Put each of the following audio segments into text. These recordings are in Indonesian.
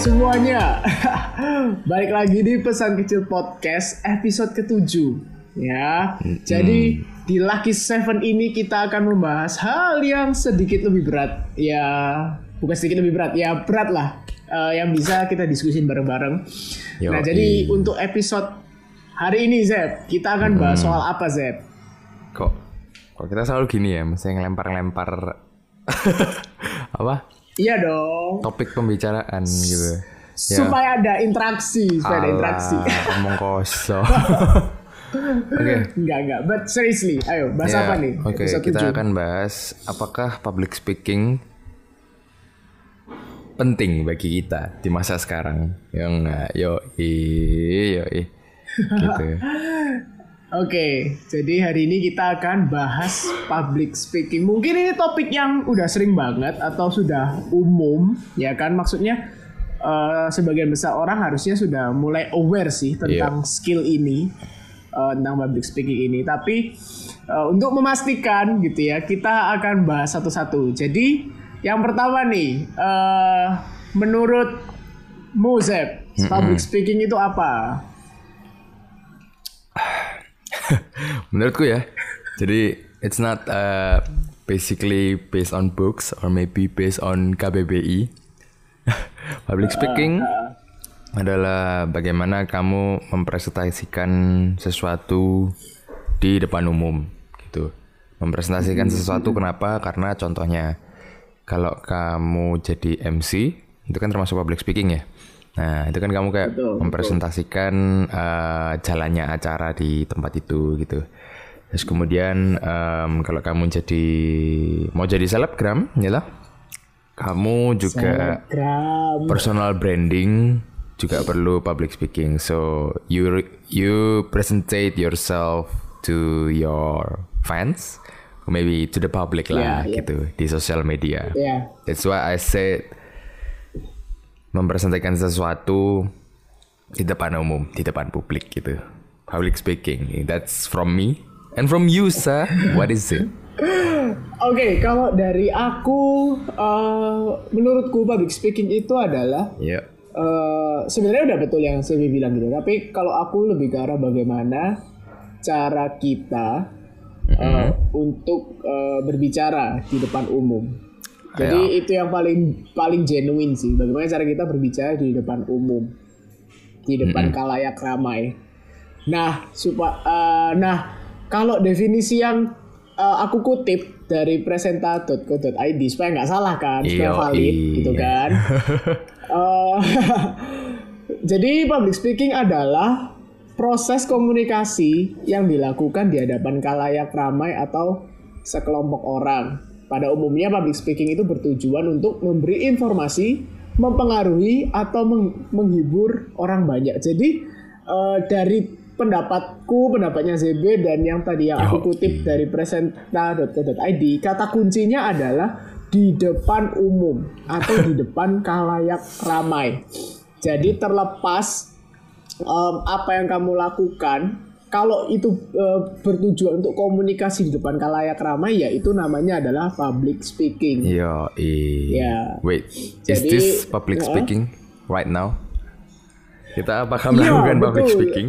semuanya, balik lagi di pesan kecil podcast episode ketujuh ya. Jadi di Lucky Seven ini kita akan membahas hal yang sedikit lebih berat ya, bukan sedikit lebih berat ya berat lah eh, yang bisa kita diskusin bareng-bareng. Nah jadi untuk episode hari ini Zep kita akan bahas soal apa Zep? Kok kok kita selalu gini ya, mesti ngelempar-lempar apa? Iya dong. Topik pembicaraan gitu. Ya. Supaya ada interaksi, supaya ada Alah, interaksi. Ngomong kosong. Oke. Enggak, enggak. But seriously, ayo bahas Ya, apa nih? Oke, Episode kita akan bahas apakah public speaking penting bagi kita di masa sekarang. Yang enggak, yo yo gitu. Oke, jadi hari ini kita akan bahas public speaking. Mungkin ini topik yang udah sering banget atau sudah umum, ya kan? Maksudnya eh, sebagian besar orang harusnya sudah mulai aware sih tentang skill ini, eh, tentang public speaking ini. Tapi eh, untuk memastikan gitu ya, kita akan bahas satu-satu. Jadi yang pertama nih, eh, menurut Muzep, public speaking itu apa? Menurutku ya. Jadi it's not uh, basically based on books or maybe based on KBBI. Public speaking adalah bagaimana kamu mempresentasikan sesuatu di depan umum gitu. Mempresentasikan sesuatu kenapa? Karena contohnya kalau kamu jadi MC itu kan termasuk public speaking ya. Nah, itu kan kamu kayak Betul, betul. mempresentasikan eh, jalannya acara di tempat itu gitu. Terus kemudian em, kalau kamu jadi mau jadi selebgram, ya lah. Kamu juga Selebgram. personal branding juga perlu public speaking. So you you presentate yourself to your fans, maybe to the public lah Yeah, yeah. gitu di sosial media. Ya, That's why I said mempresentasikan sesuatu di depan umum, di depan publik gitu. Public speaking, that's from me. And from you, sir, what is it? Oke, kalau dari aku, eh, menurutku public speaking itu adalah Ya, eh, sebenarnya udah betul yang saya bilang gitu. Tapi kalau aku lebih ke arah bagaimana cara kita eh, untuk eh, berbicara di depan umum. Jadi itu yang paling paling genuine sih. Bagaimana cara kita berbicara di depan umum, di depan kalayak ramai. Nah, supaya nah kalau definisi yang eh, aku kutip dari presenta.co.id supaya nggak salah kan, supaya valid gitu kan. Eh, jadi public speaking adalah proses komunikasi yang dilakukan di hadapan kalayak ramai atau sekelompok orang. Pada umumnya public speaking itu bertujuan untuk memberi informasi, mempengaruhi atau meng- menghibur orang banyak. Jadi eh, dari pendapatku, pendapatnya ZB dan yang tadi yang aku kutip dari presenta.co.id, kata kuncinya adalah di depan umum atau di depan kalayak ramai. Jadi terlepas em, apa yang kamu lakukan, kalau itu eh, bertujuan untuk komunikasi di depan kalayak ramai, ya itu namanya adalah public speaking. yo, Ya. Wait, is Jadi, this public ya. speaking right now? Kita apakah Iya, melakukan public betul. speaking?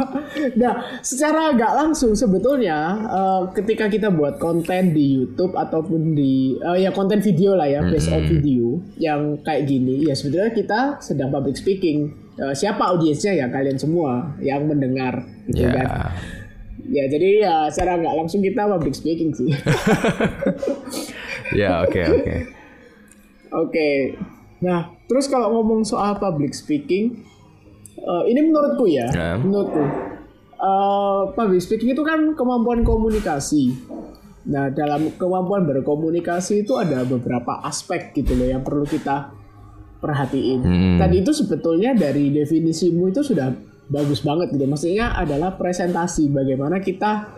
nah, secara nggak langsung sebetulnya eh, ketika kita buat konten di YouTube ataupun di eh, ya konten video lah ya, based on video yang kayak gini, ya sebetulnya kita sedang public speaking. Eh, siapa audiensnya ya kalian semua yang mendengar, gitu Ya, kan? Ya jadi ya secara nggak langsung kita public speaking sih. ya, oke, oke. Oke. Nah, terus kalau ngomong soal public speaking, eh, ini menurutku ya, Ya. menurutku eh, public speaking itu kan kemampuan komunikasi. Nah, dalam kemampuan berkomunikasi itu ada beberapa aspek gitu loh yang perlu kita perhatiin. Hmm. Tadi itu sebetulnya dari definisimu itu sudah bagus banget gitu. Maksudnya adalah presentasi, bagaimana kita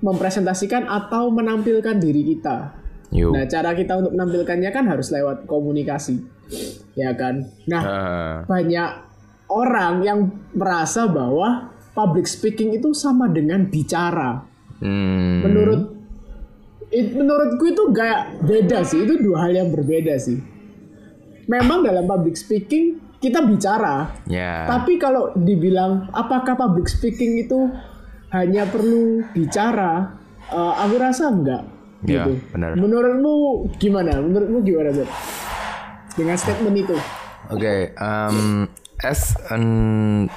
mempresentasikan atau menampilkan diri kita. Yuk. Nah, cara kita untuk menampilkannya kan harus lewat komunikasi. Ya kan? Nah, Ah, banyak orang yang merasa bahwa public speaking itu sama dengan bicara. hmm, Menurut it- menurutku itu gak beda sih, itu dua hal yang berbeda sih. Memang dalam public speaking kita bicara. Ya. Tapi kalau dibilang apakah public speaking itu hanya perlu bicara, uh, aku rasa enggak. Ya, gitu. benar. Menurutmu gimana? Menurutmu gimana, Zed? Dengan statement itu? Oke, um, as an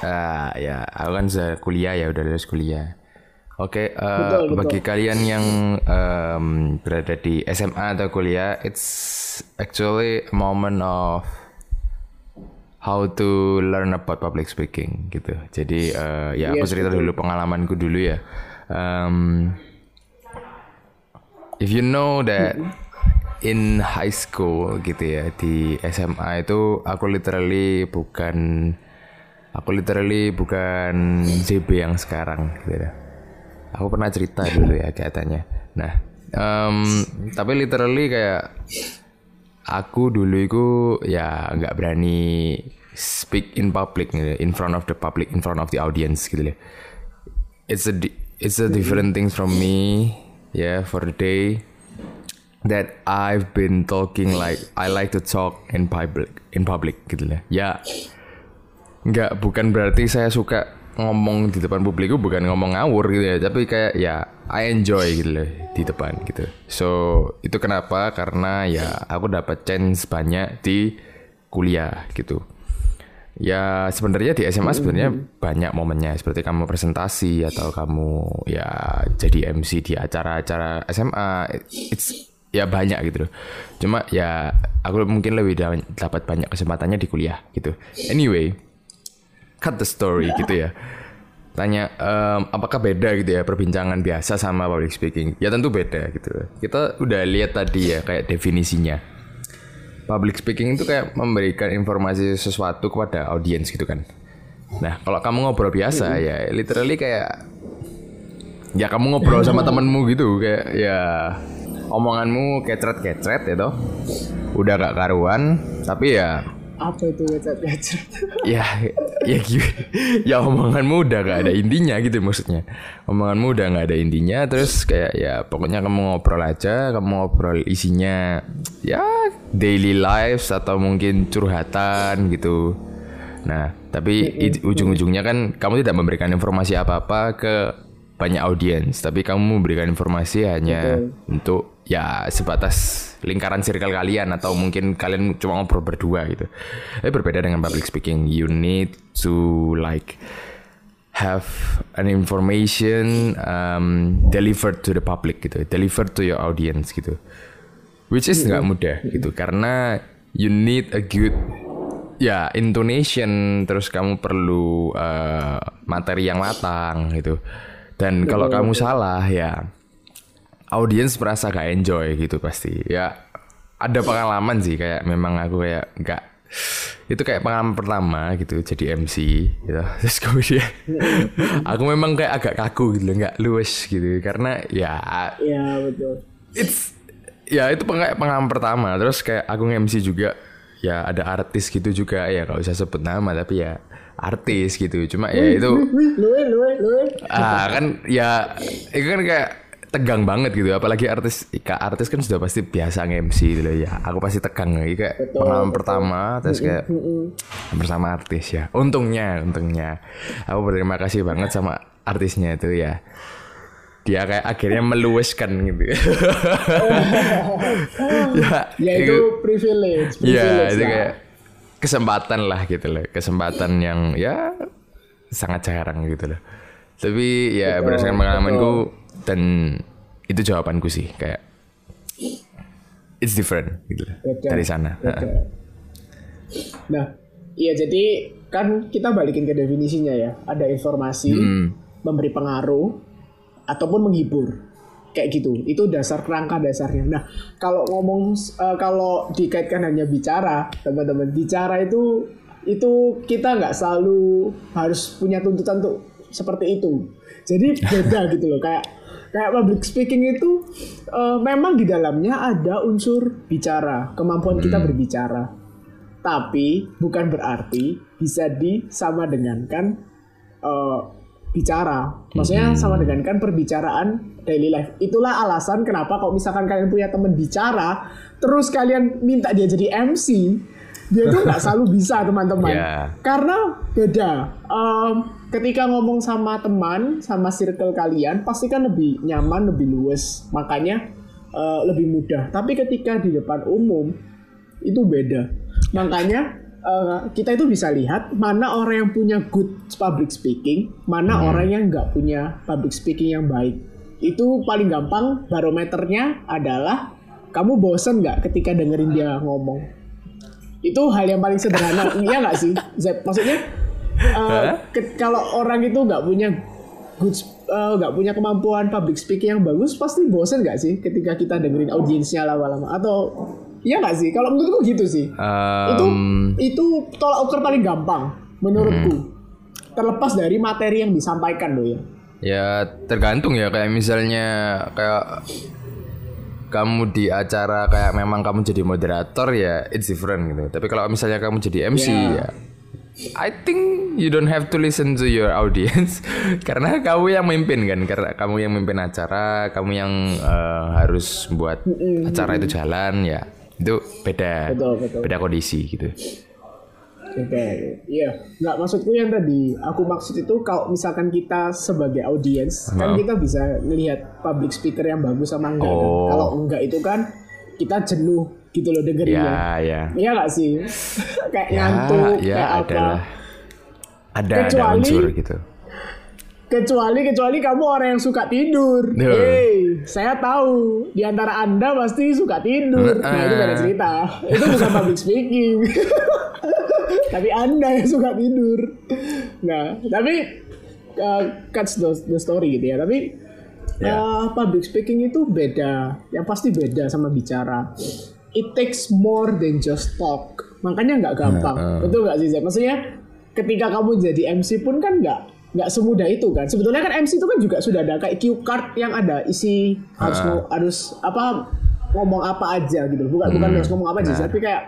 ah, ya, aku kan sudah kuliah ya, udah lulus kuliah. Oke, uh, Betul, betul. bagi kalian yang um, berada di SMA atau kuliah, it's actually a moment of how to learn about public speaking gitu. Jadi uh, ya aku Yes, cerita dulu pengalamanku dulu ya. Um, if you know that in high school gitu ya di SMA itu aku literally bukan aku literally bukan JB yang sekarang gitu ya. Aku pernah cerita dulu ya katanya. Nah, em, tapi literally kayak aku dulu itu ya nggak berani speak in public gitu, in front of the public, in front of the audience gitu ya. It's a it's a different things from me, yeah, for the day that I've been talking like I like to talk in public, in public gitu. Ya, nggak bukan berarti saya suka ngomong di depan publik itu bukan ngomong ngawur gitu ya, tapi kayak ya I enjoy gitu loh di depan gitu. So itu kenapa? Karena ya aku dapat chance banyak di kuliah gitu. Ya sebenarnya di SMA sebenarnya banyak momennya seperti kamu presentasi atau kamu ya jadi MC di acara-acara SMA it's ya banyak gitu loh. Cuma ya aku mungkin lebih da- dapat banyak kesempatannya di kuliah gitu. Anyway, cut the story gitu ya. Tanya em, apakah beda gitu ya perbincangan biasa sama public speaking? Ya tentu beda gitu. Kita udah lihat tadi ya kayak definisinya public speaking itu kayak memberikan informasi sesuatu kepada audiens gitu kan. Nah, kalau kamu ngobrol biasa ya literally kayak ya kamu ngobrol sama temenmu gitu kayak ya omonganmu kecret-kecret ya toh. Udah gak karuan, tapi ya Apa itu wecet-wecet? ya ya gitu ya omonganmu udah gak ada intinya gitu maksudnya. Omonganmu udah gak ada intinya terus kayak ya pokoknya kamu ngobrol aja kamu ngobrol isinya ya daily lives atau mungkin curhatan gitu. Nah tapi ujung-ujungnya kan kamu tidak memberikan informasi apa-apa ke banyak audiens tapi kamu memberikan informasi hanya untuk ya sebatas lingkaran circle kalian atau mungkin kalian cuma ngobrol berdua gitu. Tapi berbeda dengan public speaking, you need to like have an information um, delivered to the public gitu, delivered to your audience gitu. Which is nggak mudah gitu karena you need a good ya intonation terus kamu perlu uh, materi yang matang gitu. Dan kalau kamu salah ya audiens merasa gak enjoy gitu pasti. Ya ada pengalaman sih kayak memang aku kayak nggak itu kayak pengalaman pertama gitu jadi MC gitu. Terus kemudian aku memang kayak agak kaku gitu nggak luwes gitu. Karena ya ya betul. it's ya itu peng- pengalaman pertama. Terus kayak aku MC juga ya ada artis gitu juga. Ya nggak usah sebut nama tapi ya artis gitu. Cuma ya itu Wih, luwe, luwe, luwe. ah kan ya itu kan kayak tegang banget gitu. Apalagi artis Ika artis kan sudah pasti biasa nge-MC gitu loh ya. Aku pasti tegang lagi kayak pengalaman pertama terus kayak bersama artis ya. Untungnya untungnya. Aku berterima kasih banget sama artisnya itu ya. Dia kayak akhirnya meluaskan gitu. Ya Ya itu privilege, ya privilege itu lah. kayak kesempatan lah gitu loh. Kesempatan yang ya sangat jarang gitu loh. Tapi ya berdasarkan pengalamanku dan itu jawabanku sih kayak it's different gitu Beda, dari sana beda. Nah, iya jadi kan kita balikin ke definisinya ya. Ada informasi, Hmm. memberi pengaruh, ataupun menghibur. Kayak gitu. Itu dasar kerangka dasarnya. Nah, kalau ngomong eh, kalau dikaitkan hanya bicara, teman-teman, bicara itu itu kita nggak selalu harus punya tuntutan untuk seperti itu. Jadi beda gitu loh kayak kayak public speaking itu eh, memang di dalamnya ada unsur bicara, kemampuan kita berbicara. Tapi bukan berarti bisa disama dengankan eh, bicara. Maksudnya sama dengan kan perbicaraan daily life. Itulah alasan kenapa kalau misalkan kalian punya teman bicara, terus kalian minta dia jadi MC, dia itu nggak selalu bisa teman-teman Yeah. karena beda Em, ketika ngomong sama teman sama circle kalian pasti kan lebih nyaman lebih luwes. Makanya eh, lebih mudah. Tapi ketika di depan umum itu beda. Makanya eh, kita itu bisa lihat mana orang yang punya good public speaking mana orang yang nggak punya public speaking yang baik. Itu paling gampang barometernya adalah kamu bosen nggak ketika dengerin dia ngomong? Itu hal yang paling sederhana. Iya nggak sih Zep maksudnya uh, ke- kalau orang itu nggak punya good uh, nggak punya kemampuan public speaking yang bagus pasti bosen nggak sih ketika kita dengerin audiensnya lama-lama? Atau iya nggak sih? Kalau menurutku gitu sih. Itu Um, itu tolak ukur paling gampang menurutku. Terlepas dari materi yang disampaikan loh ya. Ya tergantung ya. Kayak misalnya kayak kamu di acara kayak memang kamu jadi moderator ya it's different gitu. Tapi kalau misalnya kamu jadi MC Yeah. ya I think you don't have to listen to your audience karena kamu yang mimpin kan karena kamu yang mimpin acara, kamu yang eh, harus buat acara itu jalan ya. Itu beda Betul, betul. beda kondisi gitu. Oke, iya. Nggak maksudku yang tadi. Aku maksud itu kalau misalkan kita sebagai audiens, kan kita bisa ngelihat public speaker yang bagus sama enggak. kan. Oh. Kalau enggak itu kan kita jenuh gitu loh dengerinnya. Ya, ya. Iya nggak sih? kayak Ya, ngantuk, ya kayak apa. adalah ada ada Kecuali- unsur gitu. Kecuali kecuali kamu orang yang suka tidur. Duh. Hey, saya tahu di antara anda pasti suka tidur. Nah itu beda cerita. Itu bukan public speaking. tapi anda yang suka tidur. Nah tapi uh, cuts the, the story gitu ya. Tapi Ya. uh, public speaking itu beda. Yang pasti beda sama bicara. It takes more than just talk. Makanya nggak gampang. Betul nggak sih Zek? Maksudnya ketika kamu jadi MC pun kan nggak nggak semudah itu kan. Sebetulnya kan MC itu kan juga sudah ada kayak cue card yang ada isi harus ngo- harus apa ngomong apa aja gitu. Bukan bukan harus ngomong apa aja, tapi kayak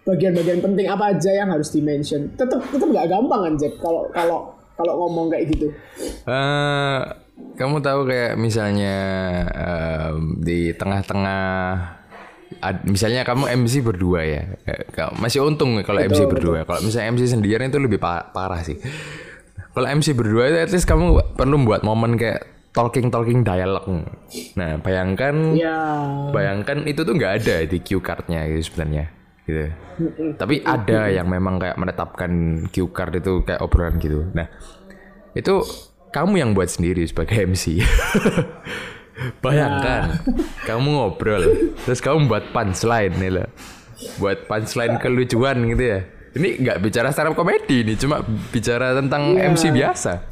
bagian-bagian penting apa aja yang harus di mention. Tetap tetap nggak gampang kan Jack kalau kalau kalau ngomong kayak gitu. Eh, kamu tahu kayak misalnya em, di tengah-tengah misalnya kamu MC berdua ya masih untung kalau MC berdua. kalau misalnya MC sendirian itu lebih pa- parah sih. Kalau MC berdua itu at least kamu perlu buat momen kayak talking talking dialog. Nah bayangkan Ya. bayangkan itu tuh nggak ada di cue cardnya gitu sebenarnya gitu. Tapi ada yang memang kayak menetapkan cue card itu kayak obrolan gitu. Nah itu kamu yang buat sendiri sebagai MC bayangkan kamu ngobrol terus kamu buat punchline nih lah buat punchline kelucuan gitu ya. Ini nggak bicara stand up komedi nih cuma bicara tentang MC biasa.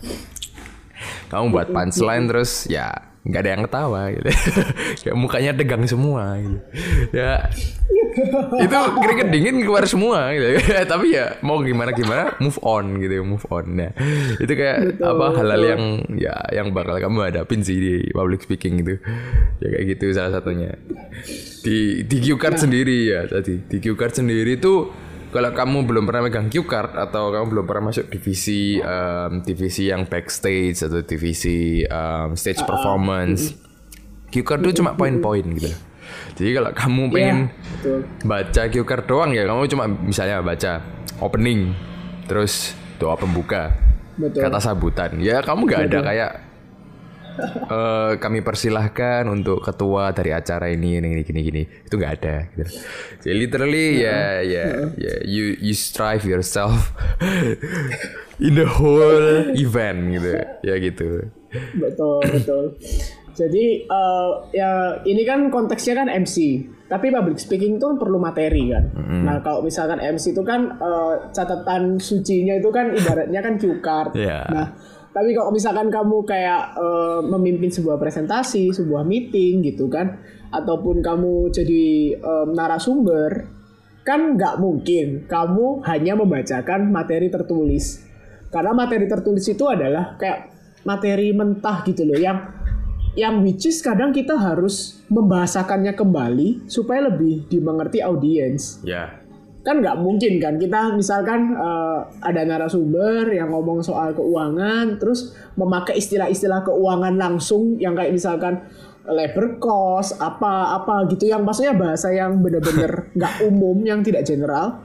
Kamu buat punchline terus ya nggak ada yang ketawa gitu. Kayak mukanya tegang semua gitu. Ya itu keringet dingin keluar semua gitu. Tapi ya mau gimana gimana move on gitu move on ya. Itu kayak apa hal-hal yang ya yang bakal kamu hadapin sih di public speaking gitu. Ya kayak gitu salah satunya. Di di cue card sendiri ya tadi. Di cue card sendiri tuh kalau kamu belum pernah megang cue card atau kamu belum pernah masuk divisi em, divisi yang backstage atau divisi em, stage performance cue card tuh cuma poin-poin gitu. Jadi kalau kamu pengen betul. baca cue card doang ya kamu cuma misalnya baca opening terus doa pembuka Betul. kata sambutan ya kamu nggak ada kayak eh, kami persilahkan untuk ketua dari acara ini ini gini gini itu nggak ada gitu. Jadi literally ya ya ya you you strive yourself in the whole event gitu ya gitu. Betul, betul. Jadi eh, ya ini kan konteksnya kan MC, tapi public speaking itu kan perlu materi kan. Nah kalau misalkan MC itu kan eh, catatan sucinya itu kan ibaratnya kan cue card. Iya. Nah tapi kalau misalkan kamu kayak eh, memimpin sebuah presentasi, sebuah meeting gitu kan, ataupun kamu jadi eh, narasumber, kan nggak mungkin kamu hanya membacakan materi tertulis. Karena materi tertulis itu adalah kayak materi mentah gitu loh yang yang which is kadang kita harus membahasakannya kembali supaya lebih dimengerti audiens Ya. Kan nggak mungkin kan kita misalkan eh, ada narasumber yang ngomong soal keuangan terus memakai istilah-istilah keuangan langsung yang kayak misalkan labor cost apa apa gitu yang maksudnya bahasa yang bener-bener nggak umum yang tidak general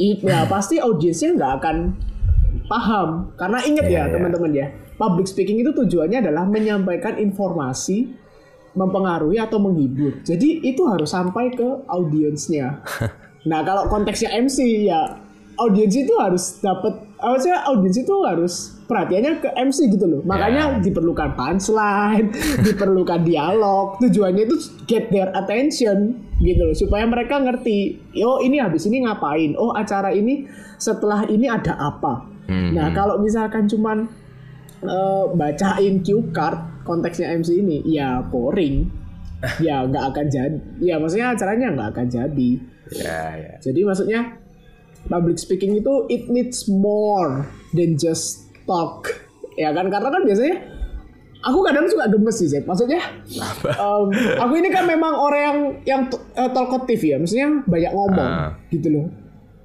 ya pasti audiensnya nggak akan paham. Karena ingat Iya, ya iya. teman-teman ya public speaking itu tujuannya adalah menyampaikan informasi mempengaruhi atau menghibur. Jadi itu harus sampai ke audiensnya nah kalau konteksnya MC ya audiens itu harus dapat maksudnya audiens itu harus perhatiannya ke MC gitu loh. Makanya diperlukan punchline diperlukan dialog tujuannya itu get their attention gitu loh supaya mereka ngerti oh ini habis ini ngapain? Oh acara ini setelah ini ada apa? Nah kalau misalkan cuman eh, bacain cue card konteksnya MC ini ya boring. Ya nggak akan jadi ya maksudnya acaranya nggak akan jadi Ya, ya. jadi maksudnya public speaking itu it needs more than just talk. Ya kan karena kan biasanya aku kadang suka gemes sih, Zed. Maksudnya em, aku ini kan memang orang yang yang eh, talkative ya, maksudnya banyak ngomong Ah. gitu loh.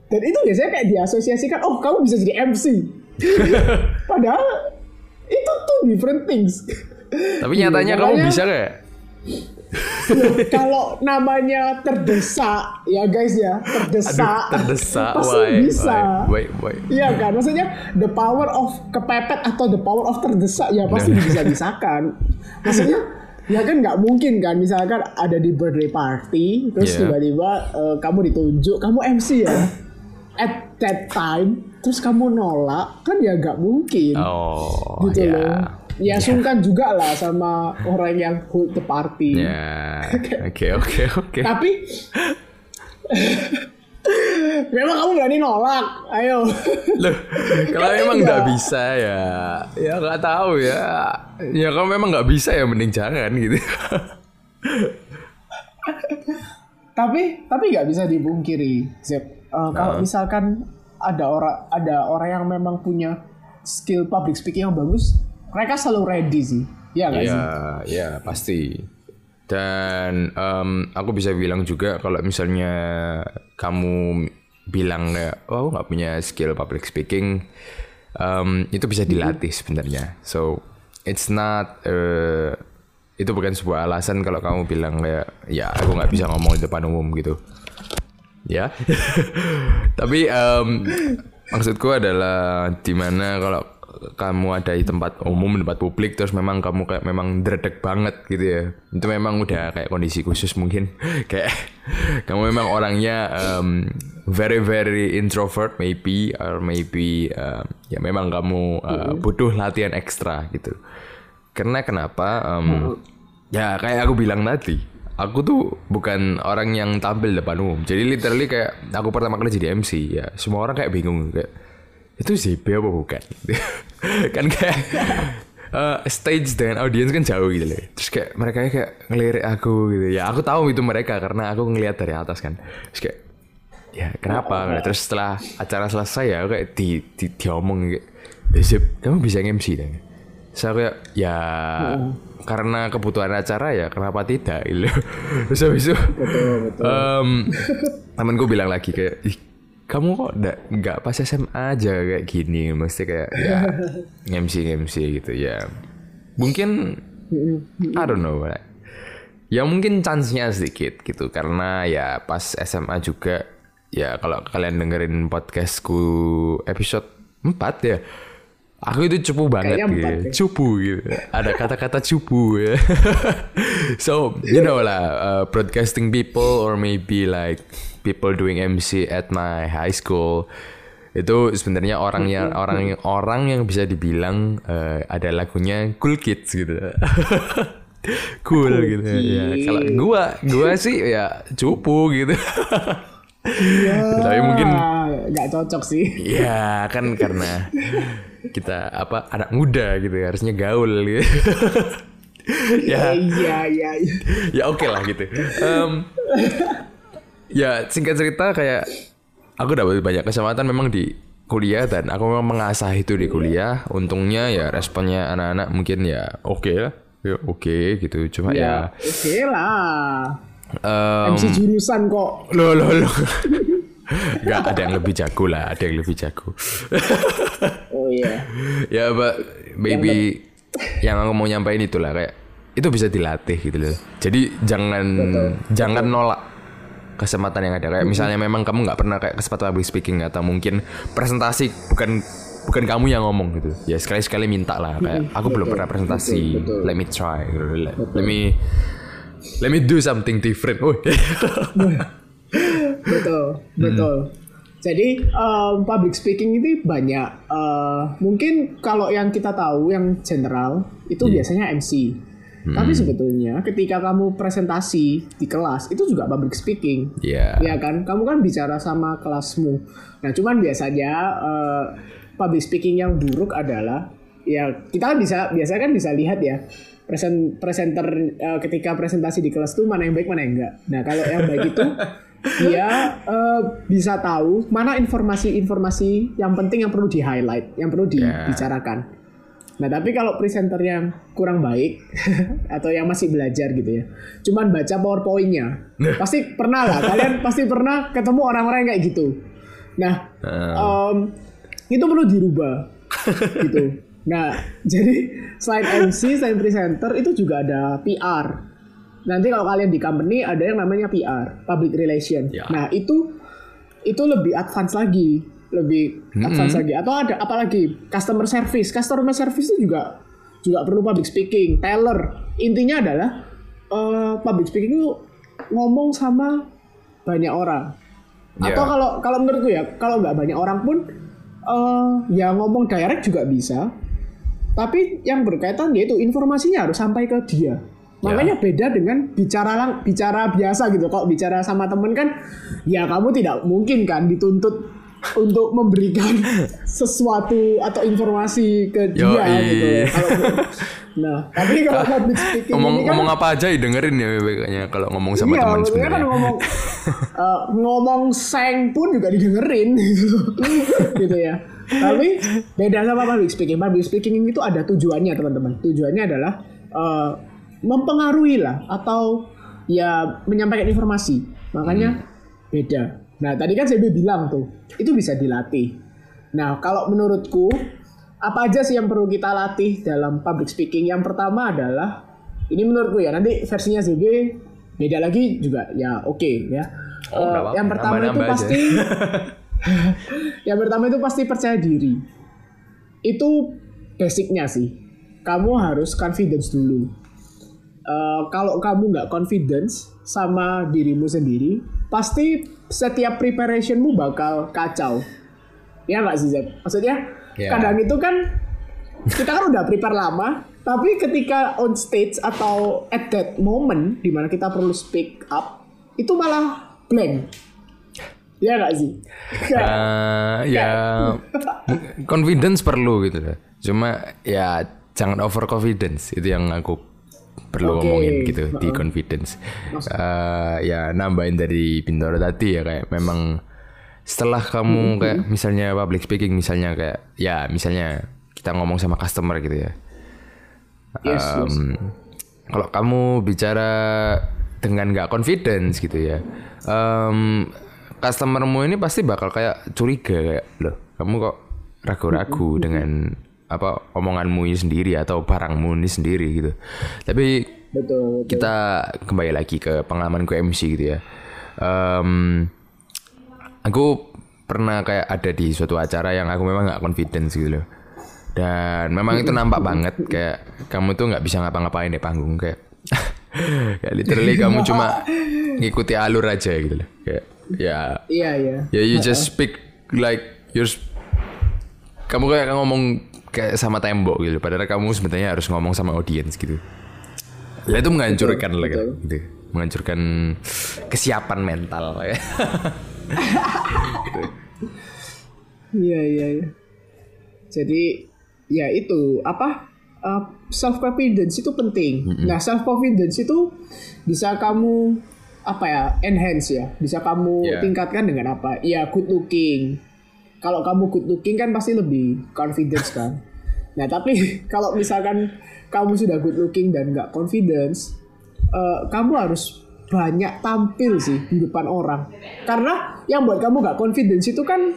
Dan itu biasanya kayak diasosiasikan, oh kamu bisa jadi MC. Padahal itu tuh different things. Tapi nyatanya kamu makanya- bisa gak? Kalau namanya terdesak ya guys ya terdesak Aduh, terdesak. pasti Why? bisa Why? Why? Why? Iya kan maksudnya the power of kepepet atau the power of terdesak ya pasti Nah. bisa bisakan maksudnya ya kan nggak mungkin kan misalkan ada di birthday party terus Yeah. tiba-tiba eh, kamu ditunjuk kamu MC ya at that time terus kamu nolak kan ya nggak mungkin Oh, gitu ya. loh ya sungkan juga lah sama orang yang hold the party Ya, oke oke oke. tapi memang kamu berani nolak ayo Loh, kalau Kan emang enggak. nggak bisa ya, ya nggak tahu ya. Ya kalau memang nggak bisa ya mending jangan gitu. tapi tapi nggak bisa dibungkiri Zep Eh, kalau misalkan ada orang ada orang yang memang punya skill public speaking yang bagus mereka selalu ready sih ya nggak sih Ya, ya pasti. Dan em, aku bisa bilang juga kalau misalnya kamu bilang kayak, oh aku nggak punya skill public speaking, em, itu bisa dilatih sebenarnya. So it's not eh, itu bukan sebuah alasan kalau kamu bilang kayak, ya aku nggak bisa ngomong di depan umum gitu. Ya, tapi em, maksudku adalah di mana kalau kamu ada di tempat umum, tempat publik, terus memang kamu kayak memang dredeg banget gitu ya. Itu memang udah kayak kondisi khusus mungkin. kayak kamu memang orangnya em, very very introvert maybe or maybe em, ya memang kamu eh, butuh latihan ekstra gitu. Karena kenapa? Em, ya kayak aku bilang tadi, aku tuh bukan orang yang tampil depan umum. Jadi literally kayak aku pertama kali jadi MC ya, semua orang kayak bingung kayak itu ZB apa bukan? kan kayak eh, stage dengan audiens kan jauh gitu loh. Terus kayak mereka kayak ngelirik aku gitu. Ya aku tahu itu mereka karena aku ngelihat dari atas kan. Terus kayak ya kenapa? Terus setelah acara selesai ya kayak di, di diomong kayak "Eh, Zip, kamu bisa MC deh. Saya kayak ya karena kebutuhan acara ya kenapa tidak gitu. Terus habis itu em, temenku bilang lagi kayak Ih, kamu kok nggak pas SMA aja kayak gini mesti kayak ya MC MC gitu ya. Mungkin I don't know like, ya mungkin chance-nya sedikit gitu karena ya pas SMA juga ya kalau kalian dengerin podcastku episode 4 ya aku itu cupu banget gitu. deh. cupu gitu. Ada kata-kata cupu ya. So you know lah uh, broadcasting people or maybe like people doing MC at my high school itu sebenarnya orang yang orang yang orang yang bisa dibilang uh, ada lagunya cool kids gitu. Cool gitu ya. Kalau gua gua sih ya cupu gitu. Tapi mungkin nggak cocok sih. Ya kan karena kita apa anak muda gitu ya, harusnya gaul gitu. ya iya iya iya. ya oke lah gitu. Em, ya singkat cerita kayak aku dapat banyak kesempatan memang di kuliah dan aku memang mengasah itu di kuliah. Untungnya ya responnya anak-anak mungkin ya oke lah, ya oke gitu. Cuma ya, oke lah em, MC jurusan kok Loh, loh, loh. Gak ada yang lebih jago lah, ada yang lebih jago. oh iya. Ya, but maybe yang aku mau nyampein itulah kayak itu bisa dilatih gitu loh. Jadi jangan jangan nolak kesempatan yang ada. Kayak misalnya memang kamu nggak pernah kayak kesempatan public speaking atau mungkin presentasi bukan bukan kamu yang ngomong gitu. Ya sekali sekali minta lah. Kayak aku belum pernah presentasi. betul, betul. let me try. Gitu. let, let me let me do something different. Oh betul betul jadi um, public speaking itu banyak. Uh, mungkin kalau yang kita tahu yang general itu biasanya MC tapi sebetulnya ketika kamu presentasi di kelas itu juga public speaking. Ya ya kan? Kamu kan bicara sama kelasmu. Nah cuman biasanya uh, public speaking yang buruk adalah ya kita kan bisa biasa kan bisa lihat ya present presenter uh, ketika presentasi di kelas tuh mana yang baik mana yang enggak. Nah kalau yang baik itu dia uh, bisa tahu mana informasi-informasi yang penting yang perlu di highlight yang perlu dibicarakan Nah tapi kalau presenter yang kurang baik atau yang masih belajar gitu ya, cuman baca powerpointnya, pasti pernah lah kalian pasti pernah ketemu orang-orang yang kayak gitu. Nah um, itu perlu dirubah gitu. Nah jadi selain MC, selain presenter itu juga ada PR. Nanti kalau kalian di company ada yang namanya PR, public relation. Ya. Nah itu itu lebih advance lagi. Lebih advance lagi. Atau ada apalagi customer service. Customer service itu juga juga perlu public speaking teller. Intinya adalah eh, public speaking itu ngomong sama banyak orang. Atau Ya. kalau kalau menurutku ya kalau nggak banyak orang pun eh, ya ngomong direct juga bisa. Tapi yang berkaitan yaitu informasinya harus sampai ke dia makanya beda dengan bicara lang bicara biasa gitu kalau bicara sama temen kan ya kamu tidak mungkin kan dituntut untuk memberikan sesuatu atau informasi ke dia Yoi. gitu kalau nah tapi kalau public speaking ngomong ini kan ngomong apa aja dengerin ya kayaknya kalau ngomong sama iya, teman maksudnya kan sebenarnya ngomong eh, ngomong seng pun juga didengerin gitu, gitu ya. Tapi beda sama public speaking. Public speaking itu ada tujuannya teman-teman. Tujuannya adalah eh, mempengaruhi lah atau ya menyampaikan informasi. Makanya beda. Nah tadi kan saya bilang tuh itu bisa dilatih. Nah kalau menurutku apa aja sih yang perlu kita latih dalam public speaking? Yang pertama adalah ini menurutku ya nanti versinya ZB beda lagi juga ya oke ya. Oh, apa-apa. yang pertama itu Nambah-nambah aja. pasti yang pertama itu pasti percaya diri. Itu basicnya sih. Kamu harus confidence dulu. Eh, kalau kamu nggak confidence sama dirimu sendiri, pasti setiap preparationmu bakal kacau. Ya nggak sih Zep? Maksudnya Ya. kadang itu kan kita kan udah prepare lama, tapi ketika on stage atau at that moment di mana kita perlu speak up, itu malah blank. Ya nggak sih? Eh, ya confidence perlu gitu. Cuma ya jangan over confidence itu yang aku perlu Oke. ngomongin gitu di confidence. Eh, ya nambahin dari Bintoro tadi ya kayak memang setelah kamu kayak misalnya public speaking misalnya kayak ya misalnya kita ngomong sama customer gitu ya. Yes, yes. Kalau kamu bicara dengan nggak confidence gitu ya, em, customermu ini pasti bakal kayak curiga kayak loh, kamu kok ragu-ragu dengan apa omonganmu ini sendiri atau barangmu ini sendiri gitu. Tapi Betul. kita kembali lagi ke pengalaman gue MC gitu ya. Em, aku pernah kayak ada di suatu acara yang aku memang nggak confidence gitu loh. Dan memang itu nampak banget kayak kamu tuh nggak bisa ngapa-ngapain di panggung kayak kayak literally kamu cuma ngikuti alur aja gitu loh. Kayak ya Iya iya. ya you just speak like you're kamu kayak ngomong kayak sama tembok gitu padahal kamu sebenarnya harus ngomong sama audiens gitu ya itu menghancurkan lah gitu menghancurkan kesiapan mental ya Iya iya iya. Jadi ya itu apa self confidence itu penting. Nah self confidence itu bisa kamu apa ya enhance ya, bisa kamu Iya. tingkatkan dengan apa? Ya good looking. Kalau kamu good looking kan pasti lebih confidence kan. Nah tapi kalau misalkan kamu sudah good looking dan nggak confidence, eh, kamu harus banyak tampil sih di depan orang. Karena yang buat kamu nggak confidence itu kan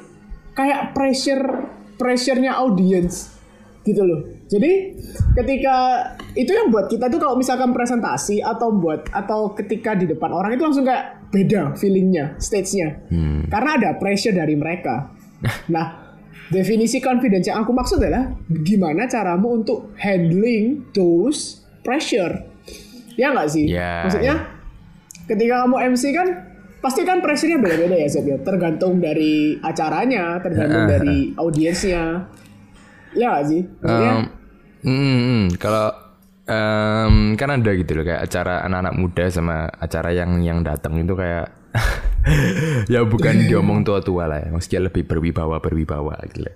kayak pressure pressure-nya audience gitu loh. Jadi ketika itu yang buat kita tuh kalau misalkan presentasi atau buat atau ketika di depan orang itu langsung kayak beda feelingnya, stage-nya. Hmm. Karena ada pressure dari mereka. Nah, definisi confidence yang aku maksud adalah gimana caramu untuk handling those pressure. Ya nggak sih? Ya, Maksudnya ketika kamu MC kan pasti kan pressure-nya beda-beda ya Zeb ya. Tergantung dari acaranya, tergantung dari audiensnya. Ya nggak sih? Maksudnya Um, mm, mm, kalau um, kan ada gitu loh kayak acara anak-anak muda sama acara yang yang datang itu kayak ya bukan diomong tua-tua lah ya, maksudnya lebih berwibawa berwibawa gitu.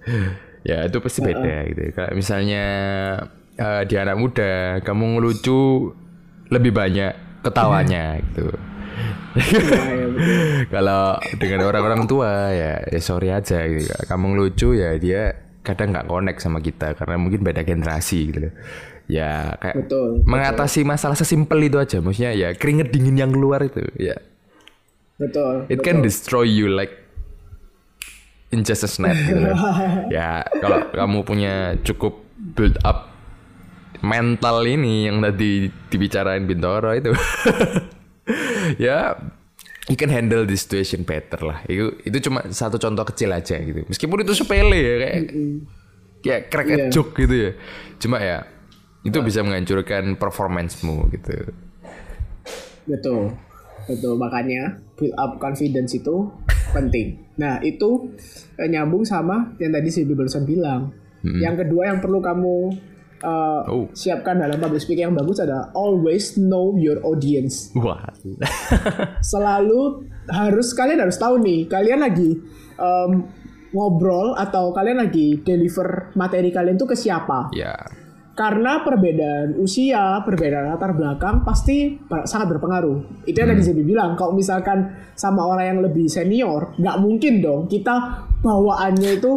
Ya itu pasti beda gitu. Kayak misalnya eh, di anak muda kamu ngelucu lebih banyak ketawanya gitu. ya, ya, betul. Kalau dengan orang-orang tua ya, ya sorry aja gitu. Kamu ngelucu ya dia kadang nggak connect sama kita karena mungkin beda generasi gitu loh. Ya kayak Betul, mengatasi masalah sesimpel itu aja. Maksudnya ya keringet dingin yang keluar itu ya. Betul. It can destroy you like in just a snap gitu loh. ya kalau kamu punya cukup build up mental ini yang tadi dibicarain Bintoro itu. ya you can handle the situation better lah. Itu itu cuma satu contoh kecil aja gitu. Meskipun itu sepele ya kayak kayak crack Iya. joke gitu ya. Cuma ya itu bisa menghancurkan performancemu gitu. Betul. Betul, makanya build up confidence itu penting. Nah, itu eh, nyambung sama yang tadi si barusan bilang. Yang kedua yang perlu kamu eh, Oh. siapkan dalam public speaking yang bagus adalah always know your audience. Wah. Selalu harus kalian harus tahu nih, kalian lagi em, ngobrol atau kalian lagi deliver materi kalian tuh ke siapa. ya. Karena perbedaan usia, perbedaan latar belakang pasti sangat berpengaruh. Itu yang tadi Zebi bilang, kalau misalkan sama orang yang lebih senior, nggak mungkin dong kita bawaannya itu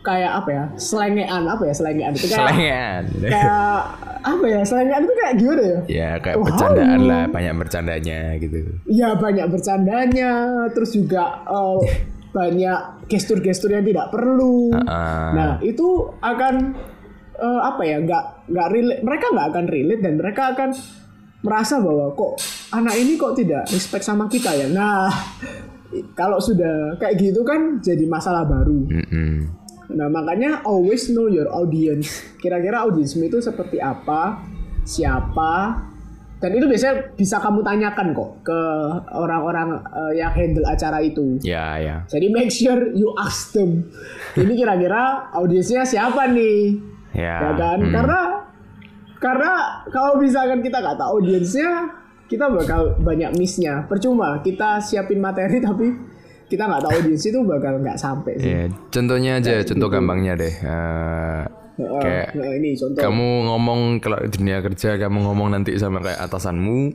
kayak apa ya, selengean apa ya selengean itu kayak Selengean. kayak apa ya selengean itu kayak gimana ya? Ya kayak Oh, bercandaan lah, banyak bercandanya gitu. Ya banyak bercandanya, terus juga eh, banyak gestur-gestur yang tidak perlu. Ah. Nah itu akan eh, apa ya? Nggak nggak relate. Mereka nggak akan relate dan mereka akan merasa bahwa kok anak ini kok tidak respect sama kita ya. Nah kalau sudah kayak gitu kan jadi masalah baru. Mm-mm. Nah makanya always know your audience. Kira-kira audiensmu itu seperti apa, siapa, dan itu biasanya bisa kamu tanyakan kok ke orang-orang eh, yang handle acara itu. Ya ya. Jadi make sure you ask them. Ini kira-kira audiensnya siapa nih? Ya. Ya kan? hmm. Karena karena kalau misalkan kita nggak tahu audiensnya, kita bakal banyak missnya. Percuma kita siapin materi tapi kita nggak tahu audiens itu bakal nggak sampai sih. Ya, contohnya aja, contoh gampangnya deh. Eh, Heeh, kayak nah, ini contoh. kamu ngomong kalau di dunia kerja kamu ngomong nanti sama kayak atasanmu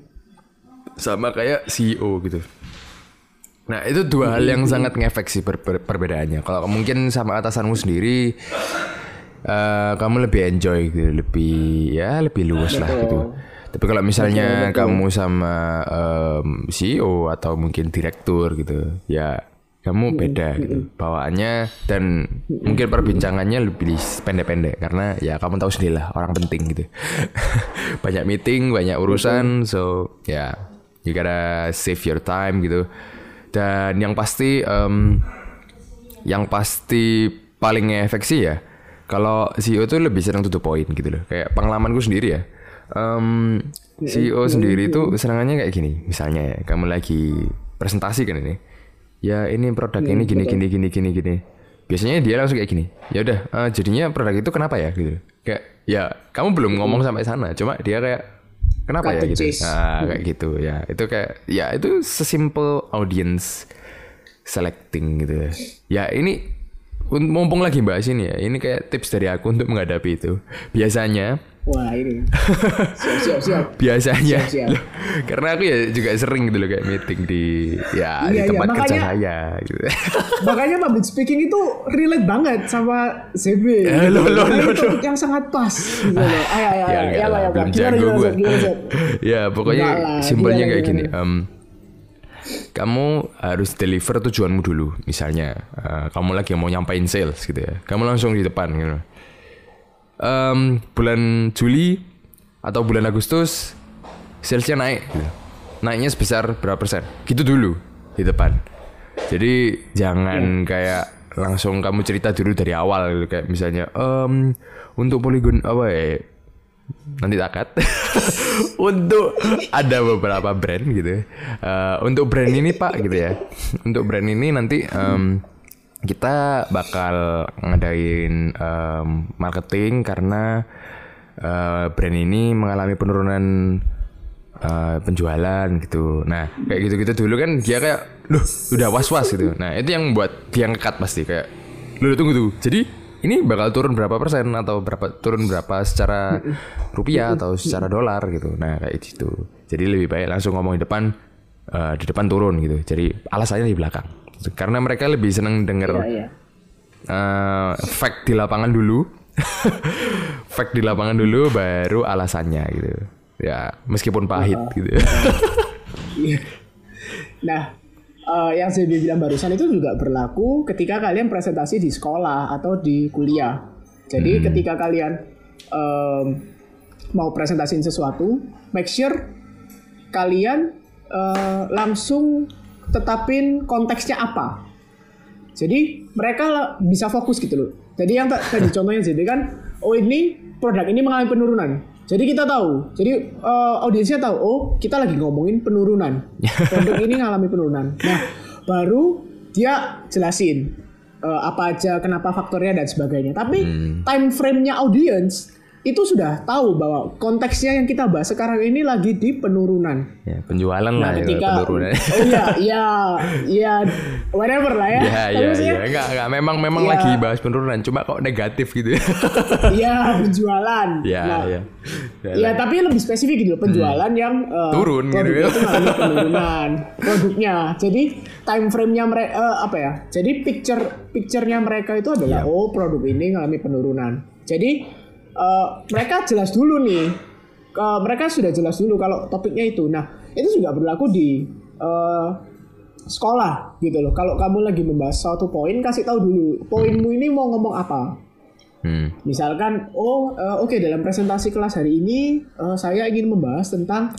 sama kayak CEO gitu. Nah itu dua hal yang sangat ngefek sih per- per- perbedaannya. Kalau mungkin sama atasanmu sendiri eh, kamu lebih enjoy gitu, lebih ya lebih luas lah gitu. Tapi kalau misalnya kamu sama em, CEO atau mungkin direktur gitu, ya kamu beda gitu bawaannya dan mungkin perbincangannya lebih pendek-pendek karena ya kamu tahu sendiri lah orang penting gitu. banyak meeting, banyak urusan, so ya you gotta save your time gitu. Dan yang pasti em, yang pasti paling efek sih ya kalau CEO tuh lebih sering to the point gitu loh. Kayak pengalamanku sendiri ya. Em, CEO sendiri tuh serangannya kayak gini. Misalnya ya kamu lagi presentasi kan ini. Ya ini produk ini gini gini gini gini gini. Biasanya dia langsung kayak gini. Ya udah eh, jadinya produk itu kenapa ya gitu kayak ya kamu belum ngomong sampai sana. Cuma dia kayak kenapa Cut ya? gitu. nah kayak gitu. Ya itu kayak ya itu sesimpel audience selecting gitu ya. Ya ini mumpung lagi bahas ini ya, ini kayak tips dari aku untuk menghadapi itu. Biasanya, Wah ini. Siap siap siap. biasanya, Siap, siap. loh, karena aku ya juga sering gitu loh kayak meeting di ya di Iya, iya, tempat kerja makanya- saya gitu. Makanya public speaking itu relate banget sama CB. Eh, loh, Makanya loh, topik yang sangat pas. Gitu loh. Ayo ayo ya ayo. Ya ya belum jago gue. Ya pokoknya simpelnya kayak gini. gimana? Kamu harus deliver tujuanmu dulu. Misalnya, eh, kamu lagi mau nyampain sales gitu ya. Kamu langsung di depan gitu. Em, bulan Juli atau bulan Agustus salesnya naik gitu. naiknya sebesar berapa persen gitu dulu di depan jadi jangan kayak langsung kamu cerita dulu dari awal gitu kayak misalnya em untuk poligon apa ya nanti takat untuk ada beberapa brand gitu Eh, untuk brand ini pak gitu ya. Untuk brand ini nanti em, kita bakal ngadain em, marketing karena eh, brand ini mengalami penurunan eh, penjualan gitu. Nah kayak gitu gitu dulu kan dia kayak loh udah was was gitu. Nah itu yang buat dia ngekat pasti kayak lu tunggu tuh jadi ini bakal turun berapa persen atau berapa turun berapa secara rupiah atau secara dolar gitu. Nah kayak gitu. Jadi lebih baik langsung ngomong di depan, eh, di depan turun gitu. Jadi alasannya di belakang. Karena mereka lebih seneng denger Iya, iya. eh, fact di lapangan dulu, fact di lapangan dulu, baru alasannya gitu. Ya meskipun pahit gitu. Nah, eh, yang saya bilang barusan itu juga berlaku ketika kalian presentasi di sekolah atau di kuliah. Jadi ketika kalian em, mau presentasiin sesuatu, make sure kalian eh, langsung tetapin konteksnya apa. Jadi mereka bisa fokus gitu loh. Jadi yang ta- tadi contohnya jadi kan, oh ini produk ini mengalami penurunan. Jadi kita tahu. Jadi eh, audiensnya tahu, oh kita lagi ngomongin penurunan. Produk ini mengalami penurunan. Nah, baru dia jelasin eh, apa aja, kenapa faktornya dan sebagainya. Tapi time frame-nya audience itu sudah tahu bahwa konteksnya yang kita bahas sekarang ini lagi di penurunan. ya, penjualan lah Nah, ya, ketika penurunan. oh iya iya iya whatever lah ya. Ya, Tapi ya, maksudnya, ya, enggak, enggak, memang, memang Ya. lagi bahas penurunan, cuma kok negatif gitu. Iya penjualan. ya, Nah, ya. Ya, Ya tapi lebih spesifik gitu loh, penjualan yang eh, Turun gitu ya. penurunan produknya. Jadi time frame-nya mereka apa ya? Jadi picture picture-nya mereka itu adalah Iya. oh produk ini mengalami penurunan. Jadi eh, mereka jelas dulu nih. eh, mereka sudah jelas dulu kalau topiknya itu. Nah, itu juga berlaku di eh, sekolah gitu loh. Kalau kamu lagi membahas suatu poin kasih tahu dulu poinmu ini mau ngomong apa. Hmm. Misalkan, oh eh, oke dalam presentasi kelas hari ini eh, saya ingin membahas tentang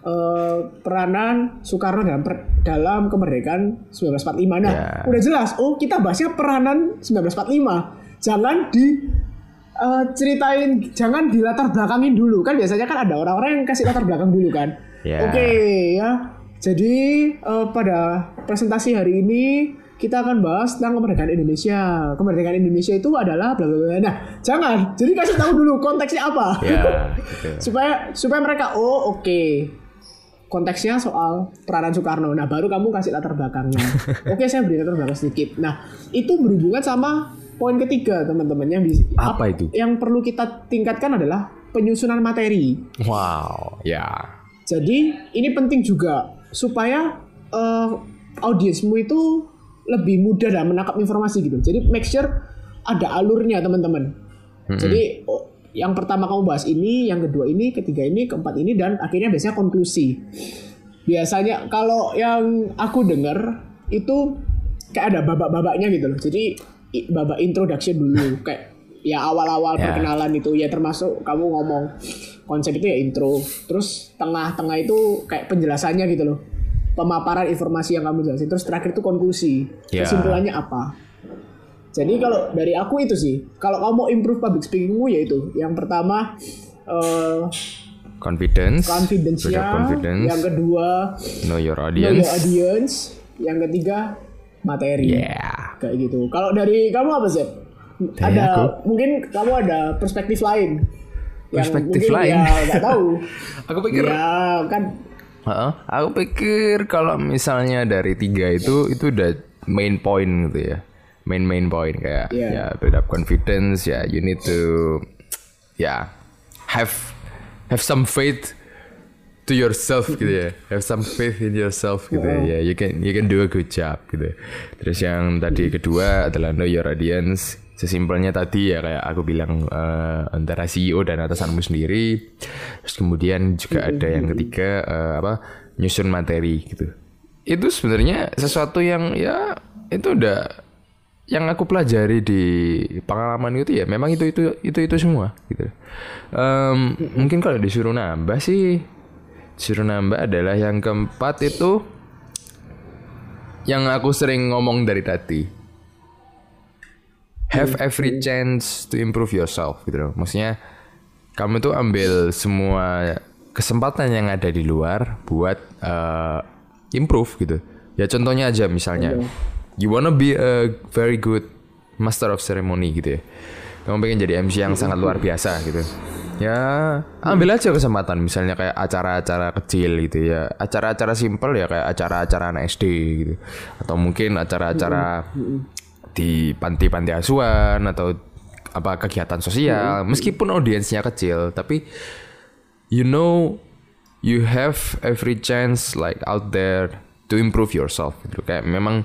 eh, peranan Soekarno dalam per- dalam kemerdekaan 1945. Nah, Ya. udah jelas. Oh kita bahasnya peranan 1945. Jangan di eh, ceritain, jangan di latar belakangin dulu kan biasanya kan ada orang-orang yang kasih latar belakang dulu kan. Ya. Oke ya. Jadi eh, pada presentasi hari ini kita akan bahas tentang kemerdekaan Indonesia. Kemerdekaan Indonesia itu adalah bla bla bla. Nah, jangan. Jadi kasih tahu dulu konteksnya apa. Ya, gitu. supaya supaya mereka oh oke. Konteksnya soal peranan Soekarno. Nah, baru kamu kasih latar belakangnya. oke, saya beri latar belakang sedikit. Nah, itu berhubungan sama poin ketiga, teman-teman yang di- Apa itu? Yang perlu kita tingkatkan adalah penyusunan materi. Wow, ya. Jadi ini penting juga supaya eh, audiensmu itu lebih mudah dalam menangkap informasi gitu. Jadi make sure ada alurnya teman-teman. Jadi oh, yang pertama kamu bahas ini, yang kedua ini, ketiga ini, keempat ini, dan akhirnya biasanya konklusi. Biasanya kalau yang aku dengar itu kayak ada babak-babaknya gitu loh. Jadi babak introduction dulu kayak ya awal-awal Ya. perkenalan itu ya termasuk kamu ngomong konsep itu ya intro. Terus tengah-tengah itu kayak penjelasannya gitu loh. Pemaparan informasi yang kamu jelasin. Terus terakhir itu konklusi. Ya. Kesimpulannya apa? Jadi kalau dari aku itu sih, kalau kamu mau improve public speakingmu ya itu. Yang pertama eh Confidence. confidence up confidence. yang kedua know your know audience. your audience, yang ketiga materi. Yeah. Kayak gitu. Kalau dari kamu apa sih? Dari Ada aku? mungkin kamu ada perspektif lain. Yang Perspektif mungkin lain? Ya nggak tahu. Aku pikir ya kan Heeh, aku pikir kalau misalnya dari tiga itu itu udah main point gitu ya. Main main point kayak Iya. ya build up confidence ya you need to ya have have some faith to yourself gitu ya. Have some faith in yourself gitu ya. Ya, you can you can do a good job gitu. Terus yang tadi kedua adalah know your audience. Sesimpelnya tadi ya kayak aku bilang eh, antara CEO dan atasanmu sendiri. Terus kemudian juga ada yang ketiga eh, apa nyusun materi gitu. Itu sebenarnya sesuatu yang ya itu udah yang aku pelajari di pengalaman itu ya memang itu itu itu itu semua gitu. Em, mungkin kalau disuruh nambah sih Suruh nambah adalah yang keempat itu yang aku sering ngomong dari tadi. Have every chance to improve yourself gitu loh. Maksudnya kamu tuh ambil semua kesempatan yang ada di luar buat uh, improve gitu. Ya contohnya aja misalnya, you wanna be a very good master of ceremony gitu ya. Kamu pengen jadi MC yang sangat luar biasa gitu. Ya ambil aja kesempatan misalnya kayak acara-acara kecil gitu ya. Acara-acara simple ya kayak acara-acara anak SD gitu. Atau mungkin acara-acara di panti-panti asuhan atau apa kegiatan sosial meskipun audiensnya kecil tapi you know you have every chance like out there to improve yourself gitu. Kayak memang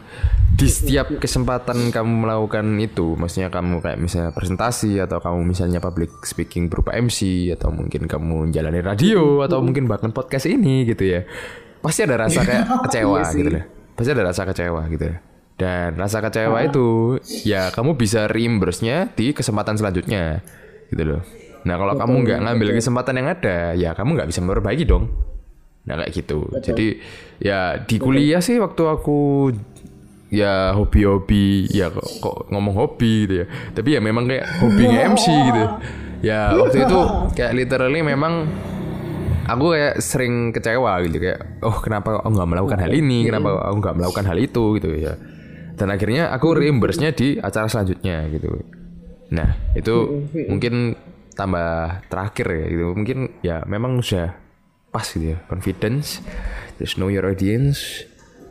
di setiap kesempatan kamu melakukan itu maksudnya kamu kayak misalnya presentasi atau kamu misalnya public speaking berupa MC atau mungkin kamu jalani radio atau mungkin bahkan podcast ini gitu ya pasti ada rasa kayak kecewa Iya gitu deh. Pasti ada rasa kecewa gitu ya dan rasa kecewa itu ya kamu bisa reimburse-nya di kesempatan selanjutnya gitu loh. Nah kalau kamu nggak ngambil kesempatan yang ada ya kamu nggak bisa memperbaiki dong nah kayak gitu. Jadi ya di kuliah sih waktu aku ya hobi-hobi ya kok, kok ngomong hobi gitu ya. Tapi ya memang kayak hobi nge-MC gitu. Ya waktu itu kayak literally memang aku kayak sering kecewa gitu. Kayak oh kenapa aku nggak melakukan hal ini? Kenapa aku nggak melakukan hal itu? Gitu ya. Dan akhirnya aku reimburse-nya di acara selanjutnya gitu. Nah itu mungkin tambah terakhir ya gitu. Mungkin ya memang sudah pas gitu ya confidence just know your audience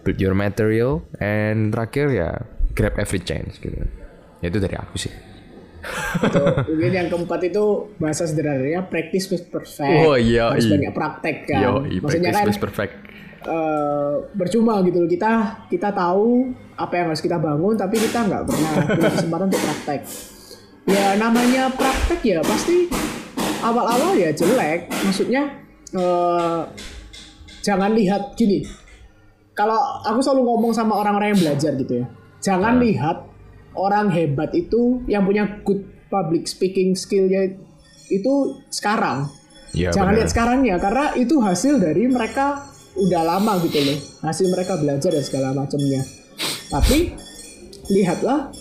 build your material and terakhir ya grab every chance gitu ya, itu dari aku sih Tuh, mungkin yang keempat itu bahasa sederhananya practice with perfect. Oh, iya, Harus iya. banyak praktek kan. yo Maksudnya kan practice perfect eh, percuma gitu loh kita kita tahu apa yang harus kita bangun tapi kita nggak pernah punya kesempatan untuk praktek. Ya namanya praktek ya pasti awal-awal ya jelek. Maksudnya eh, jangan lihat gini. Kalau aku selalu ngomong sama orang-orang yang belajar gitu ya. Jangan lihat orang hebat itu yang punya good public speaking skillnya itu sekarang. ya Jangan benar. lihat sekarangnya karena itu hasil dari mereka udah lama gitu loh. Hasil mereka belajar dan segala macamnya. Tapi lihatlah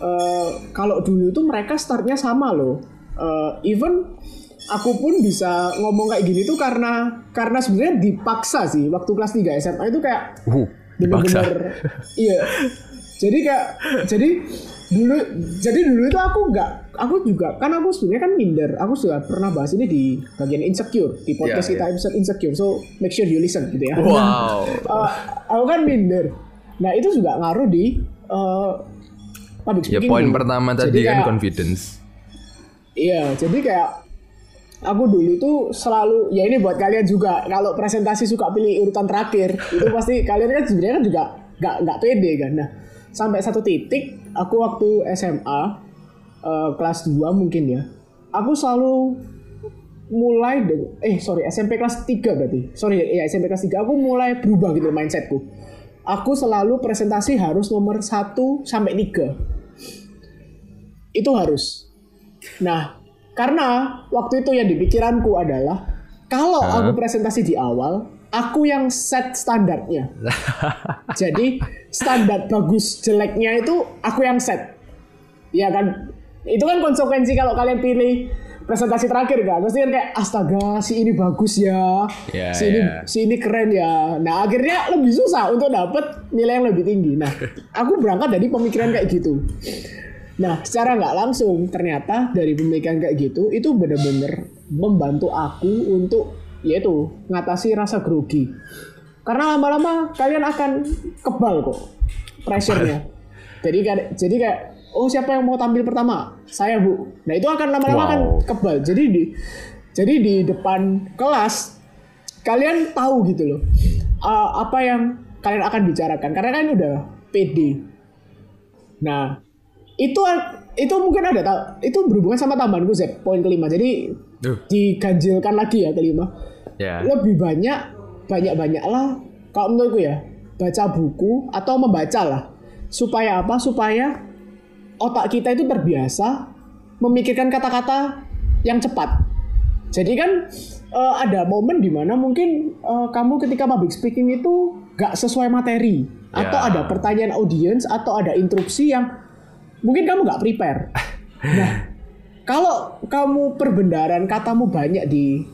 eh, kalau dulu itu mereka startnya sama loh. Eh, even aku pun bisa ngomong kayak gini tuh karena karena sebenarnya dipaksa sih waktu kelas 3 SMA itu kayak uh bener-bener iya. Jadi kayak jadi dulu jadi dulu itu aku nggak aku juga kan aku sebenarnya kan minder. Aku sudah pernah bahas ini di bagian insecure di podcast Iya, kita episode insecure. So make sure you listen gitu ya. Wow. Eh, aku kan minder. Nah itu juga ngaruh di eh, public ya speaking poin dulu. pertama Jadi tadi kan kayak- confidence. Iya, jadi kayak aku dulu itu selalu ya ini buat kalian juga kalau presentasi suka pilih urutan terakhir itu pasti kalian kan sebenarnya kan juga nggak nggak pede kan. Nah sampai satu titik aku waktu SMA eh, kelas 2 mungkin ya, aku selalu mulai de- eh sorry SMP kelas 3 berarti. Sorry ya SMP kelas 3 aku mulai berubah gitu mindsetku. Aku selalu presentasi harus nomor 1 sampai 3 itu harus. Nah, karena waktu itu yang di pikiranku adalah kalau aku presentasi di awal, aku yang set standarnya. Jadi standar bagus jeleknya itu aku yang set. Ya kan? Itu kan konsekuensi kalau kalian pilih presentasi terakhir kan. Pasti kan kayak astaga si ini bagus ya. Ya, si ini ya. si ini keren ya. Nah, akhirnya lebih susah untuk dapat nilai yang lebih tinggi. Nah, aku berangkat dari pemikiran kayak gitu. Nah, secara nggak langsung ternyata dari pemikiran kayak gitu itu bener-bener membantu aku untuk yaitu ngatasi rasa grogi. Karena lama-lama kalian akan kebal kok pressure-nya. Jadi kayak jadi kayak oh siapa yang mau tampil pertama? Saya, Bu. Nah, itu akan lama-lama Wow. akan kebal. Jadi di jadi di depan kelas kalian tahu gitu loh. uh, apa yang kalian akan bicarakan karena kan udah pede. Nah, itu itu mungkin ada itu berhubungan sama tambahanku Z poin kelima. Jadi Duh. diganjilkan lagi ya kelima. Ya. Lebih banyak banyak banyaklah kalau menurutku ya baca buku atau membaca lah. Supaya apa? Supaya otak kita itu terbiasa memikirkan kata-kata yang cepat. Jadi kan uh, ada momen di mana mungkin uh, kamu ketika public speaking itu gak sesuai materi. Atau Ya. ada pertanyaan audiens atau ada interupsi yang mungkin kamu gak prepare. Nah, kalau kamu perbendaran katamu banyak di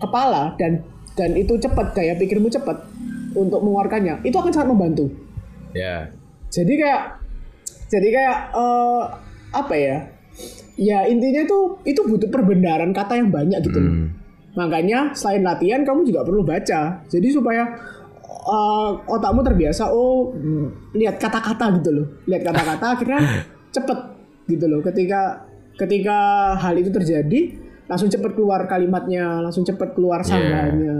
kepala dan dan itu cepat gaya pikirmu cepat untuk mengeluarkannya, itu akan sangat membantu. Ya. Jadi kayak jadi kayak eh, apa ya? Ya intinya itu itu butuh perbendaran kata yang banyak gitu loh. Hmm. Makanya selain latihan kamu juga perlu baca. Jadi supaya eh, otakmu terbiasa oh mm, lihat kata-kata gitu loh. Lihat kata-kata akhirnya cepet gitu loh. Ketika ketika hal itu terjadi langsung cepet keluar kalimatnya, langsung cepet keluar Yeah. sanggahnya.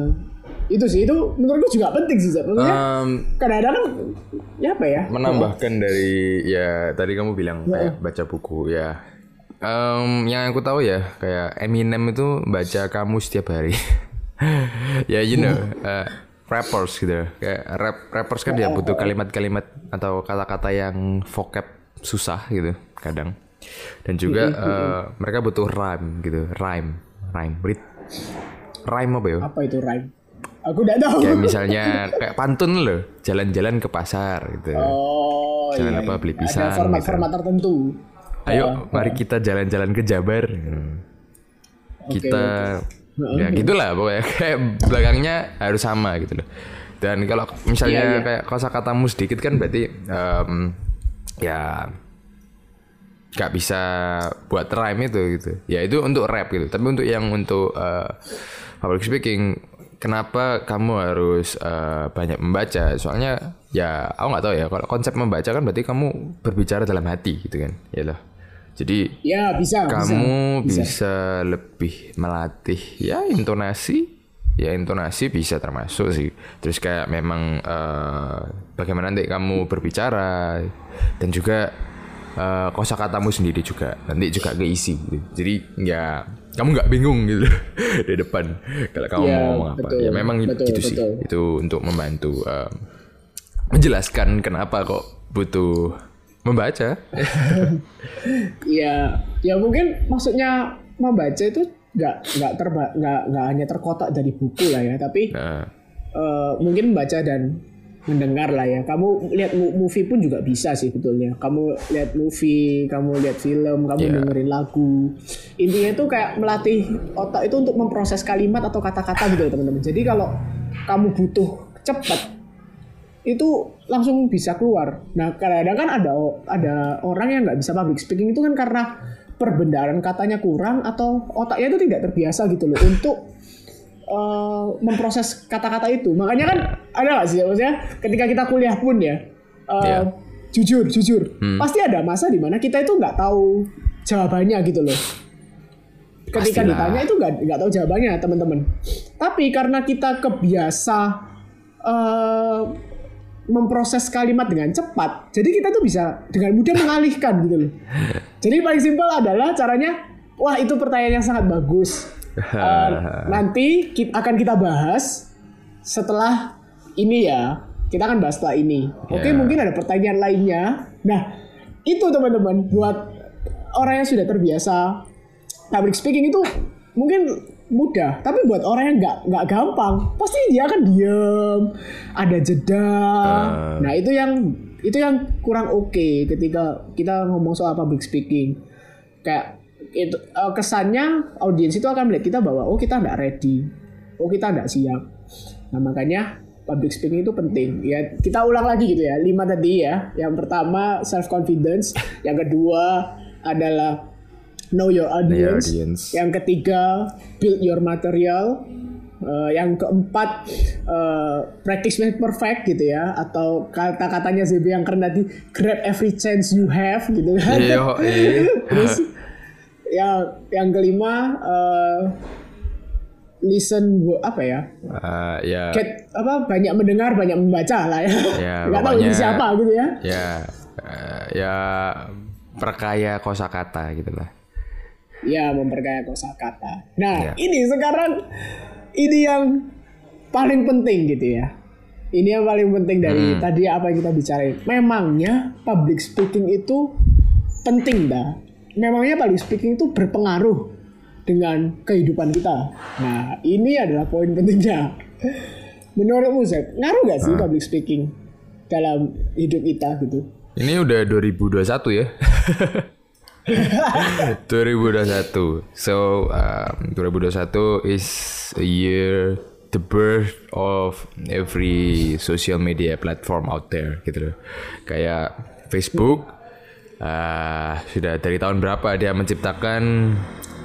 Itu sih itu menurutku juga penting sih sebenarnya. Um, Kadang-kadang ya apa ya? menambahkan dari ya tadi kamu bilang kayak baca buku ya. Em, yang aku tahu ya kayak Eminem itu baca kamus setiap hari. ya you know, uh, rappers gitu. Kayak rap rappers kan dia butuh kalimat-kalimat atau kata-kata yang vocab susah gitu kadang. Dan juga eh, mereka butuh rhyme gitu, rhyme, rhyme, Brit. Rhyme apa ya? apa itu rhyme? Aku tidak tahu. Kayak misalnya kayak pantun loh, jalan-jalan ke pasar gitu. Oh, Jangan iya, lupa iya. beli Ada pisang, format-format tertentu. Ayo, mari kita jalan-jalan ke Jabar. Hmm. kita ya gitulah pokoknya kayak belakangnya harus sama gitu loh. Dan kalau misalnya Iya, iya. kayak kosakatamu sedikit kan berarti em, ya nggak bisa buat rhyme itu gitu. Ya itu untuk rap gitu. Tapi untuk yang untuk eh, public speaking kenapa kamu harus eh, banyak membaca? Soalnya ya aku nggak tahu ya kalau konsep membaca kan berarti kamu berbicara dalam hati gitu kan. Ya loh. Jadi Ya bisa. kamu bisa. bisa, lebih melatih ya intonasi ya intonasi bisa termasuk sih. Terus kayak memang eh, bagaimana nanti kamu berbicara dan juga eh, kosakatamu sendiri juga nanti juga keisi gitu. jadi ya kamu nggak bingung gitu di depan kalau kamu Ya, mau ngomong apa. Betul, ya memang betul, gitu sih. betul. itu untuk membantu eh, menjelaskan kenapa kok butuh membaca. Ya, ya mungkin maksudnya membaca itu nggak nggak terba nggak nggak hanya terkotak dari buku lah ya, tapi nah eh, mungkin membaca dan mendengar lah ya. Kamu lihat movie pun juga bisa sih betulnya. Kamu lihat movie, kamu lihat film, kamu Ya. dengerin lagu. Intinya itu kayak melatih otak itu untuk memproses kalimat atau kata-kata gitu teman-teman. Jadi kalau kamu butuh cepat itu langsung bisa keluar. Nah, kadang-kadang kan ada ada orang yang nggak bisa public speaking itu kan karena perbendaharaan katanya kurang atau otaknya itu tidak terbiasa gitu loh untuk eh, memproses kata-kata itu. Makanya kan ada nggak sih maksudnya ketika kita kuliah pun ya eh, Iya. jujur jujur pasti ada masa di mana kita itu nggak tahu jawabannya gitu loh. Ketika Pastilah. ditanya itu nggak nggak tahu jawabannya teman-teman. Tapi karena kita kebiasa eh, memproses kalimat dengan cepat, jadi kita tuh bisa dengan mudah mengalihkan gitu loh. Jadi paling simpel adalah caranya, wah itu pertanyaan yang sangat bagus. Eh, nanti ki- akan kita bahas setelah ini ya. Kita akan bahas setelah ini. Oke, Ya. mungkin ada pertanyaan lainnya. Nah, itu teman-teman buat orang yang sudah terbiasa public speaking itu mungkin mudah, tapi buat orang yang nggak nggak gampang, pasti dia akan diem, ada jeda. Ah. Nah itu yang itu yang kurang oke ketika kita ngomong soal public speaking. Kayak itu eh, kesannya audiens itu akan melihat kita bahwa oh kita nggak ready, oh kita nggak siap. Nah makanya public speaking itu penting. Ya kita ulang lagi gitu ya, lima tadi ya. Yang pertama self confidence, yang kedua adalah know your audience. audience. Yang ketiga, build your material. Eh, yang keempat, eh, practice makes perfect gitu ya. Atau kata-katanya ZB yang keren tadi, grab every chance you have gitu kan. Iya, iya. Terus ya yang kelima, eh, listen apa ya? Eh, ya Get apa banyak mendengar banyak membaca lah ya. Ya, Nggak tahu ini siapa gitu ya. ya eh, ya perkaya kosakata gitu lah Ya memperkaya kosakata. Nah Ya. ini sekarang ini yang paling penting gitu ya. Ini yang paling penting dari Hmm. tadi apa yang kita bicarain. Memangnya public speaking itu penting dah. Memangnya public speaking itu berpengaruh dengan kehidupan kita. Nah, ini adalah poin pentingnya. Menurutmu, Zek, ngaruh gak sih public speaking dalam hidup kita gitu? Ini udah 2021 ya. 2021. So, um, 2021 is a year the birth of every social media platform out there gitu loh. Kayak Facebook uh, sudah dari tahun berapa dia menciptakan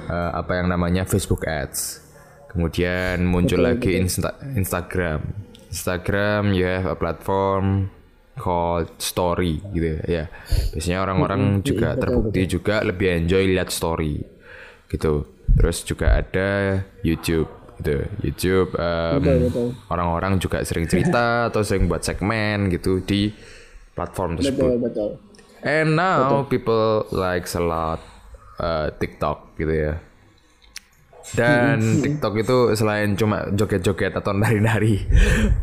uh, apa yang namanya Facebook Ads. Kemudian muncul lagi Insta Instagram. Instagram you have a platform called story gitu ya. Biasanya orang-orang juga terbukti juga lebih enjoy lihat story gitu. Terus juga ada YouTube gitu. YouTube um, orang-orang juga sering cerita atau sering buat segmen gitu di platform tersebut. Betul, betul. And now people likes a lot uh, TikTok gitu ya. Dan TikTok itu selain cuma joget-joget atau nari-nari,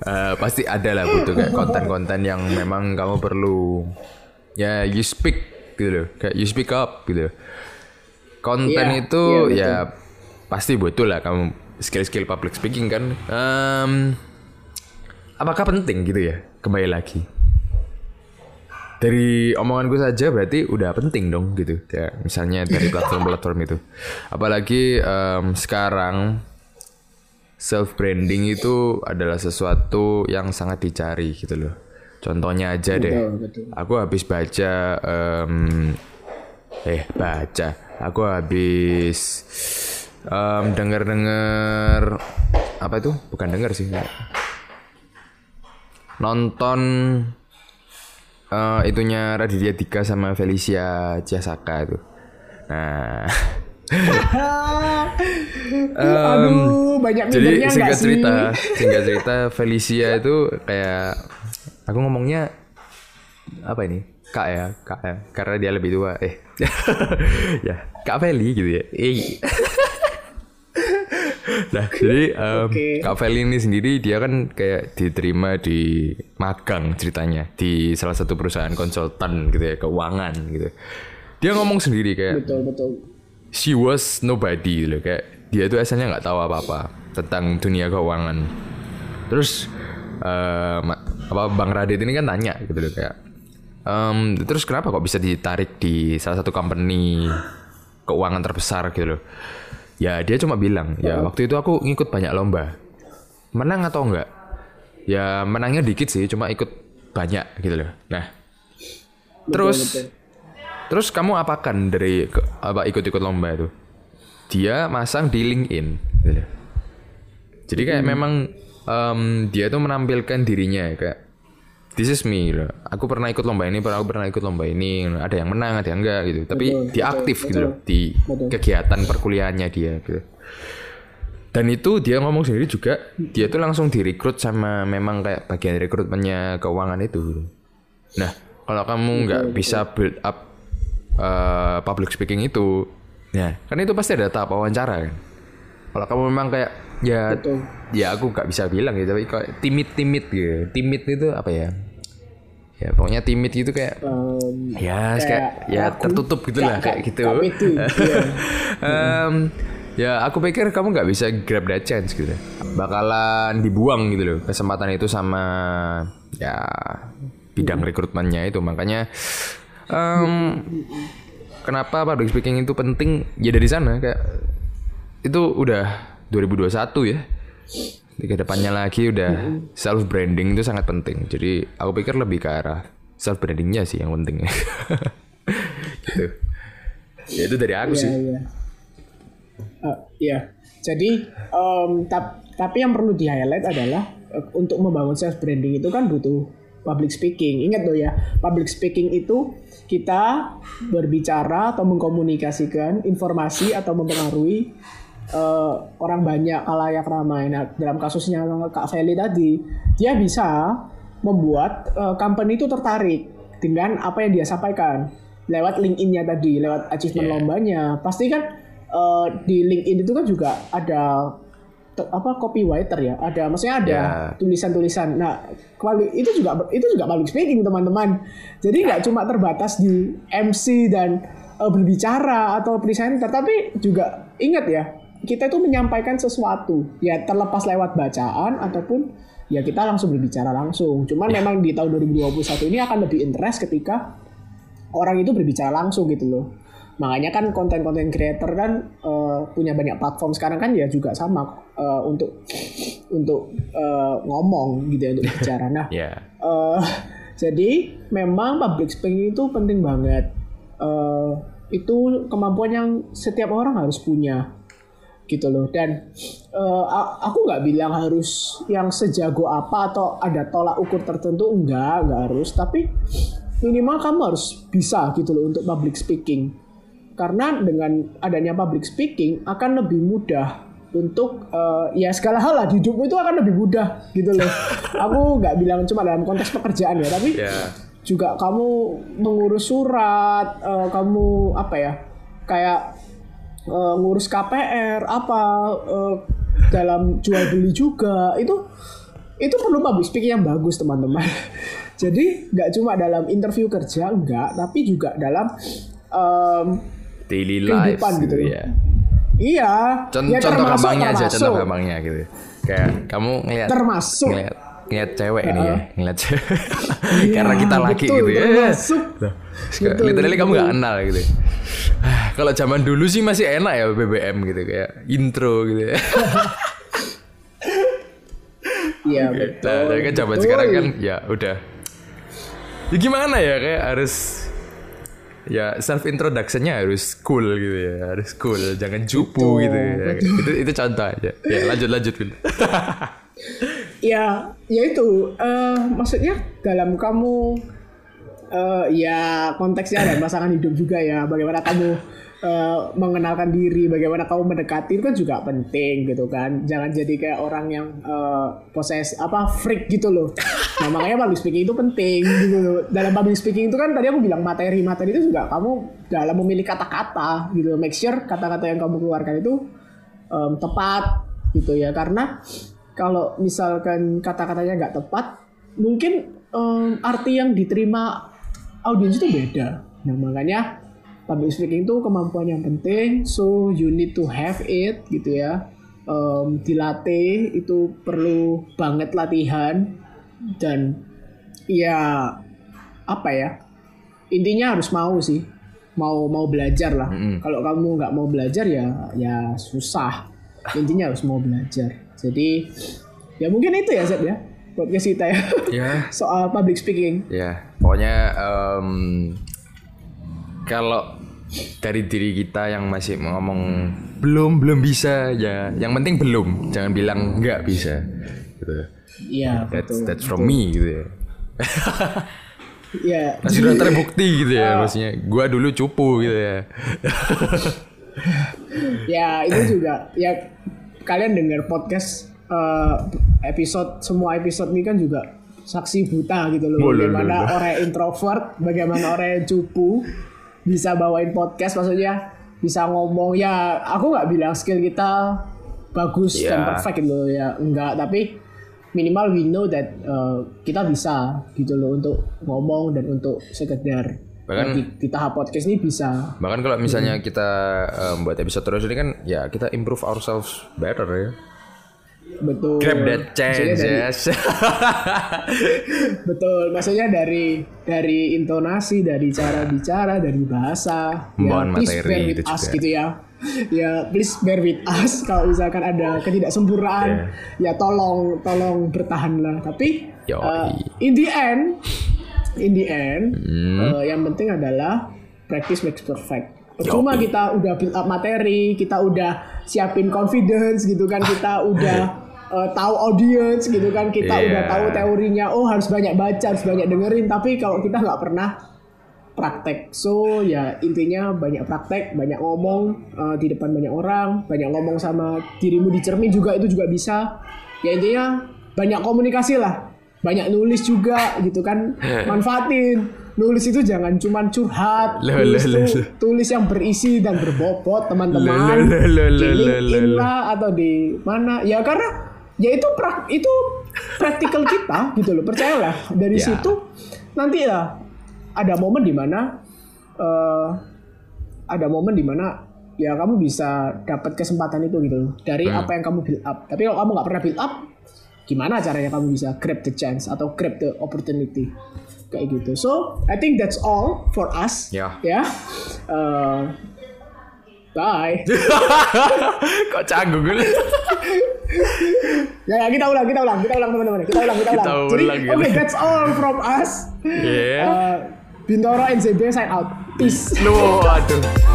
uh, pasti ada lah butuh kayak konten-konten yang memang kamu perlu ya you speak gitu loh, kayak you speak up gitu. Konten Iya, itu iya, ya pasti butuh lah kamu skill-skill public speaking kan. Em, apakah penting gitu ya? Kembali lagi dari omongan gue saja berarti udah penting dong gitu. Ya misalnya dari platform-platform itu. Apalagi em, sekarang self branding itu adalah sesuatu yang sangat dicari gitu loh. Contohnya aja deh. Betul, aku habis baca em, eh baca. Aku habis em, denger-denger apa itu? Bukan denger sih nonton eh itunya Raditya Dika sama Felicia Ciasaka itu. Nah, Aduh, banyak jadi singkat sih? cerita, singkat cerita Felicia itu kayak aku ngomongnya apa ini? Kak ya, Kak ya, karena dia lebih tua. Eh, ya, Kak Feli gitu ya. Eh. Nah, jadi em, Oke. Kak Feli ini sendiri dia kan kayak diterima di magang ceritanya di salah satu perusahaan konsultan gitu ya, keuangan gitu. Dia ngomong sendiri kayak Betul, betul. she was nobody gitu loh kayak dia itu asalnya nggak tahu apa-apa tentang dunia keuangan terus eh, ma- apa bang Radit ini kan tanya gitu loh kayak "Em, terus kenapa kok bisa ditarik di salah satu company keuangan terbesar gitu loh ya dia cuma bilang ya waktu itu aku ngikut banyak lomba menang atau enggak ya menangnya dikit sih cuma ikut banyak gitu loh nah terus betul. Terus kamu apakan dari apa ikut-ikut lomba itu? Dia masang di LinkedIn. gitu. Jadi kayak memang em, dia tuh menampilkan dirinya kayak this is me gitu. Aku pernah ikut lomba ini, pernah aku pernah ikut lomba ini. Ada yang menang, ada yang enggak gitu. Tapi Betul, dia betul, aktif gitu loh di betul. kegiatan perkuliahannya dia gitu. Dan itu dia ngomong sendiri juga, dia tuh langsung direkrut sama memang kayak bagian rekrutmennya keuangan itu. gitu. Nah, kalau kamu nggak bisa build up uh, public speaking itu, ya kan itu pasti ada tahap wawancara kan. Kalau kamu memang kayak ya, Betul. ya aku nggak bisa bilang gitu, tapi kayak timid timid gitu. Timid itu apa ya? Ya pokoknya timid gitu kayak Em, ya kayak, kayak ya aku tertutup gitu lah nggak- kayak gitu. pede, iya. Em, ya aku pikir kamu nggak bisa grab that chance gitu. Bakalan dibuang gitu loh kesempatan itu sama ya bidang rekrutmennya itu makanya em, kenapa public speaking itu penting ya dari sana kayak itu udah 2021 ya di ke depannya lagi udah self branding itu sangat penting jadi aku pikir lebih ke arah self brandingnya sih yang penting gitu ya itu dari aku sih Iya, iya. Eh, Iya. Jadi em, tap- tapi yang perlu di highlight adalah eh, untuk membangun self branding itu kan butuh public speaking. Ingat loh ya, public speaking itu kita berbicara atau mengkomunikasikan informasi atau mempengaruhi eh, orang banyak kalayak ramai. Nah, dalam kasusnya Kak Feli tadi, dia bisa membuat eh, company itu tertarik dengan apa yang dia sampaikan lewat LinkedIn-nya tadi, lewat achievement lombanya. Pasti kan eh, di LinkedIn itu kan juga ada apa copywriter ya, ada maksudnya ada Ya. tulisan-tulisan. Nah, kuali- itu juga itu juga public speaking teman-teman. Jadi nggak cuma terbatas di MC dan uh, berbicara atau presenter tapi juga ingat ya kita itu menyampaikan sesuatu ya terlepas lewat bacaan ataupun ya kita langsung berbicara langsung cuman Ya. memang di tahun 2021 ini akan lebih interest ketika orang itu berbicara langsung gitu loh makanya kan konten-konten creator kan uh, punya banyak platform sekarang kan ya juga sama uh, untuk untuk uh, ngomong gitu ya untuk bicara nah Ya. Eh, jadi memang public speaking itu penting banget. Eh, itu kemampuan yang setiap orang harus punya gitu loh. Dan a- aku nggak bilang harus yang sejago apa atau ada tolak ukur tertentu enggak, nggak harus. Tapi minimal kamu harus bisa gitu loh untuk public speaking. Karena dengan adanya public speaking akan lebih mudah untuk eh, ya segala hal lah di hidupmu itu akan lebih mudah gitu loh. Aku nggak bilang cuma dalam konteks pekerjaan ya, tapi Ya. juga kamu mengurus surat, eh, kamu apa ya, kayak eh, ngurus KPR apa eh, dalam jual beli juga itu itu perlu public speaking yang bagus teman-teman. Jadi nggak cuma dalam interview kerja enggak, tapi juga dalam em, Daily life Kehidupan gitu ya. iya. Contoh, ya contoh termasuk- gampangnya aja, contoh termasuk. gampangnya gitu. Kayak kamu ngeliat Termasuk. ngeliat ngeliat cewek ini ya, ngeliat cewek. Karena Iya, kita laki betul, gitu ya. termasuk. Loh, Betul, literally kamu betul. nggak kenal gitu. Ah, Kalau zaman dulu sih masih enak ya BBM gitu kayak intro gitu ya. Iya Nah, betul. tapi kan zaman betul. sekarang kan ya udah. Ya gimana ya kayak harus ya self introductionnya harus cool gitu ya harus cool jangan Betul, cupu gitu ya betul. itu itu contoh aja ya lanjut lanjut. ya ya itu. Eh, maksudnya dalam kamu eh, ya konteksnya ada pasangan hidup juga ya. Bagaimana kamu eh, mengenalkan diri bagaimana kamu mendekati itu kan juga penting gitu kan. Jangan jadi kayak orang yang eh, poses apa freak gitu loh. Nah makanya public speaking itu penting gitu loh. Dalam public speaking itu kan tadi aku bilang materi materi itu juga kamu dalam memilih kata-kata gitu make sure kata-kata yang kamu keluarkan itu em, tepat gitu ya. Karena kalau misalkan kata-katanya nggak tepat mungkin em, arti yang diterima audiens itu beda. Nah makanya public speaking itu kemampuan yang penting. So you need to have it gitu ya. Em, dilatih itu perlu banget latihan. Dan ya apa ya intinya harus mau sih. Mau mau belajar lah. Kalau kamu nggak mau belajar ya ya susah. Intinya harus mau belajar jadi ya mungkin itu ya Zed ya podcast kita ya. Ya. Soal public speaking. Ya pokoknya em, kalau dari diri kita yang masih ngomong belum belum bisa ya yang penting belum. Jangan bilang nggak bisa gitu. Iya that's betul that's from me gitu ya. Ya masih udah terbukti gitu ya maksudnya. Gua dulu cupu gitu ya. Ya itu juga ya kalian dengar podcast eh, episode semua episode ini kan juga saksi buta gitu loh Boleh, bagaimana boleh. orang yang introvert bagaimana orang yang cupu bisa bawain podcast maksudnya bisa ngomong ya aku nggak bilang skill kita bagus dan Ya. perfect gitu loh ya enggak tapi minimal we know that eh, kita bisa gitu loh untuk ngomong dan untuk sekedar Bahkan- di, di tahap podcast ini bisa bahkan kalau misalnya kita em, buat episode terus ini kan ya kita improve ourselves better ya betul grab that chance dari- yes Betul, maksudnya dari dari intonasi, dari cara bicara, dari bahasa. Pembawaan please materi bear with itu us juga. gitu ya. Ya, please bear with us kalau misalkan ada ketidaksempurnaan, ya tolong tolong bertahanlah. Tapi Yoi. uh, in the end, in the end, Hmm. uh, yang penting adalah practice makes perfect. Percuma kita udah build up materi, kita udah siapin confidence gitu kan, kita udah uh, tahu audience gitu kan, kita Iya. udah tahu teorinya, oh harus banyak baca, harus banyak dengerin, tapi kalau kita nggak pernah praktek, so ya intinya banyak praktek, banyak ngomong uh, di depan banyak orang, banyak ngomong sama dirimu di cermin juga itu juga bisa. Ya intinya banyak komunikasi lah, banyak nulis juga gitu kan, manfaatin. Nulis itu jangan cuman curhat, Loh, tulis, tulis yang berisi dan berbobot teman-teman. Di lah atau di mana? Ya karena ya itu prak itu praktikal kita gitu loh, percayalah. Dari Ya. situ nanti ya ada momen di mana eh, ada momen di mana ya kamu bisa dapat kesempatan itu gitu dari apa yang kamu build up. Tapi kalau kamu nggak pernah build up, gimana caranya kamu bisa grab the chance atau grab the opportunity kayak gitu. So I think that's all for us. Ya. Ya. Eh, bye. Kok canggung gitu? ya, ya, kita ulang, kita ulang, kita ulang teman-teman. Kita ulang, kita ulang. Kita Jadi, ulang, gitu. oke, that's all from us. Yeah. Eh, Bintoro NZB sign out. Peace. Lu aduh.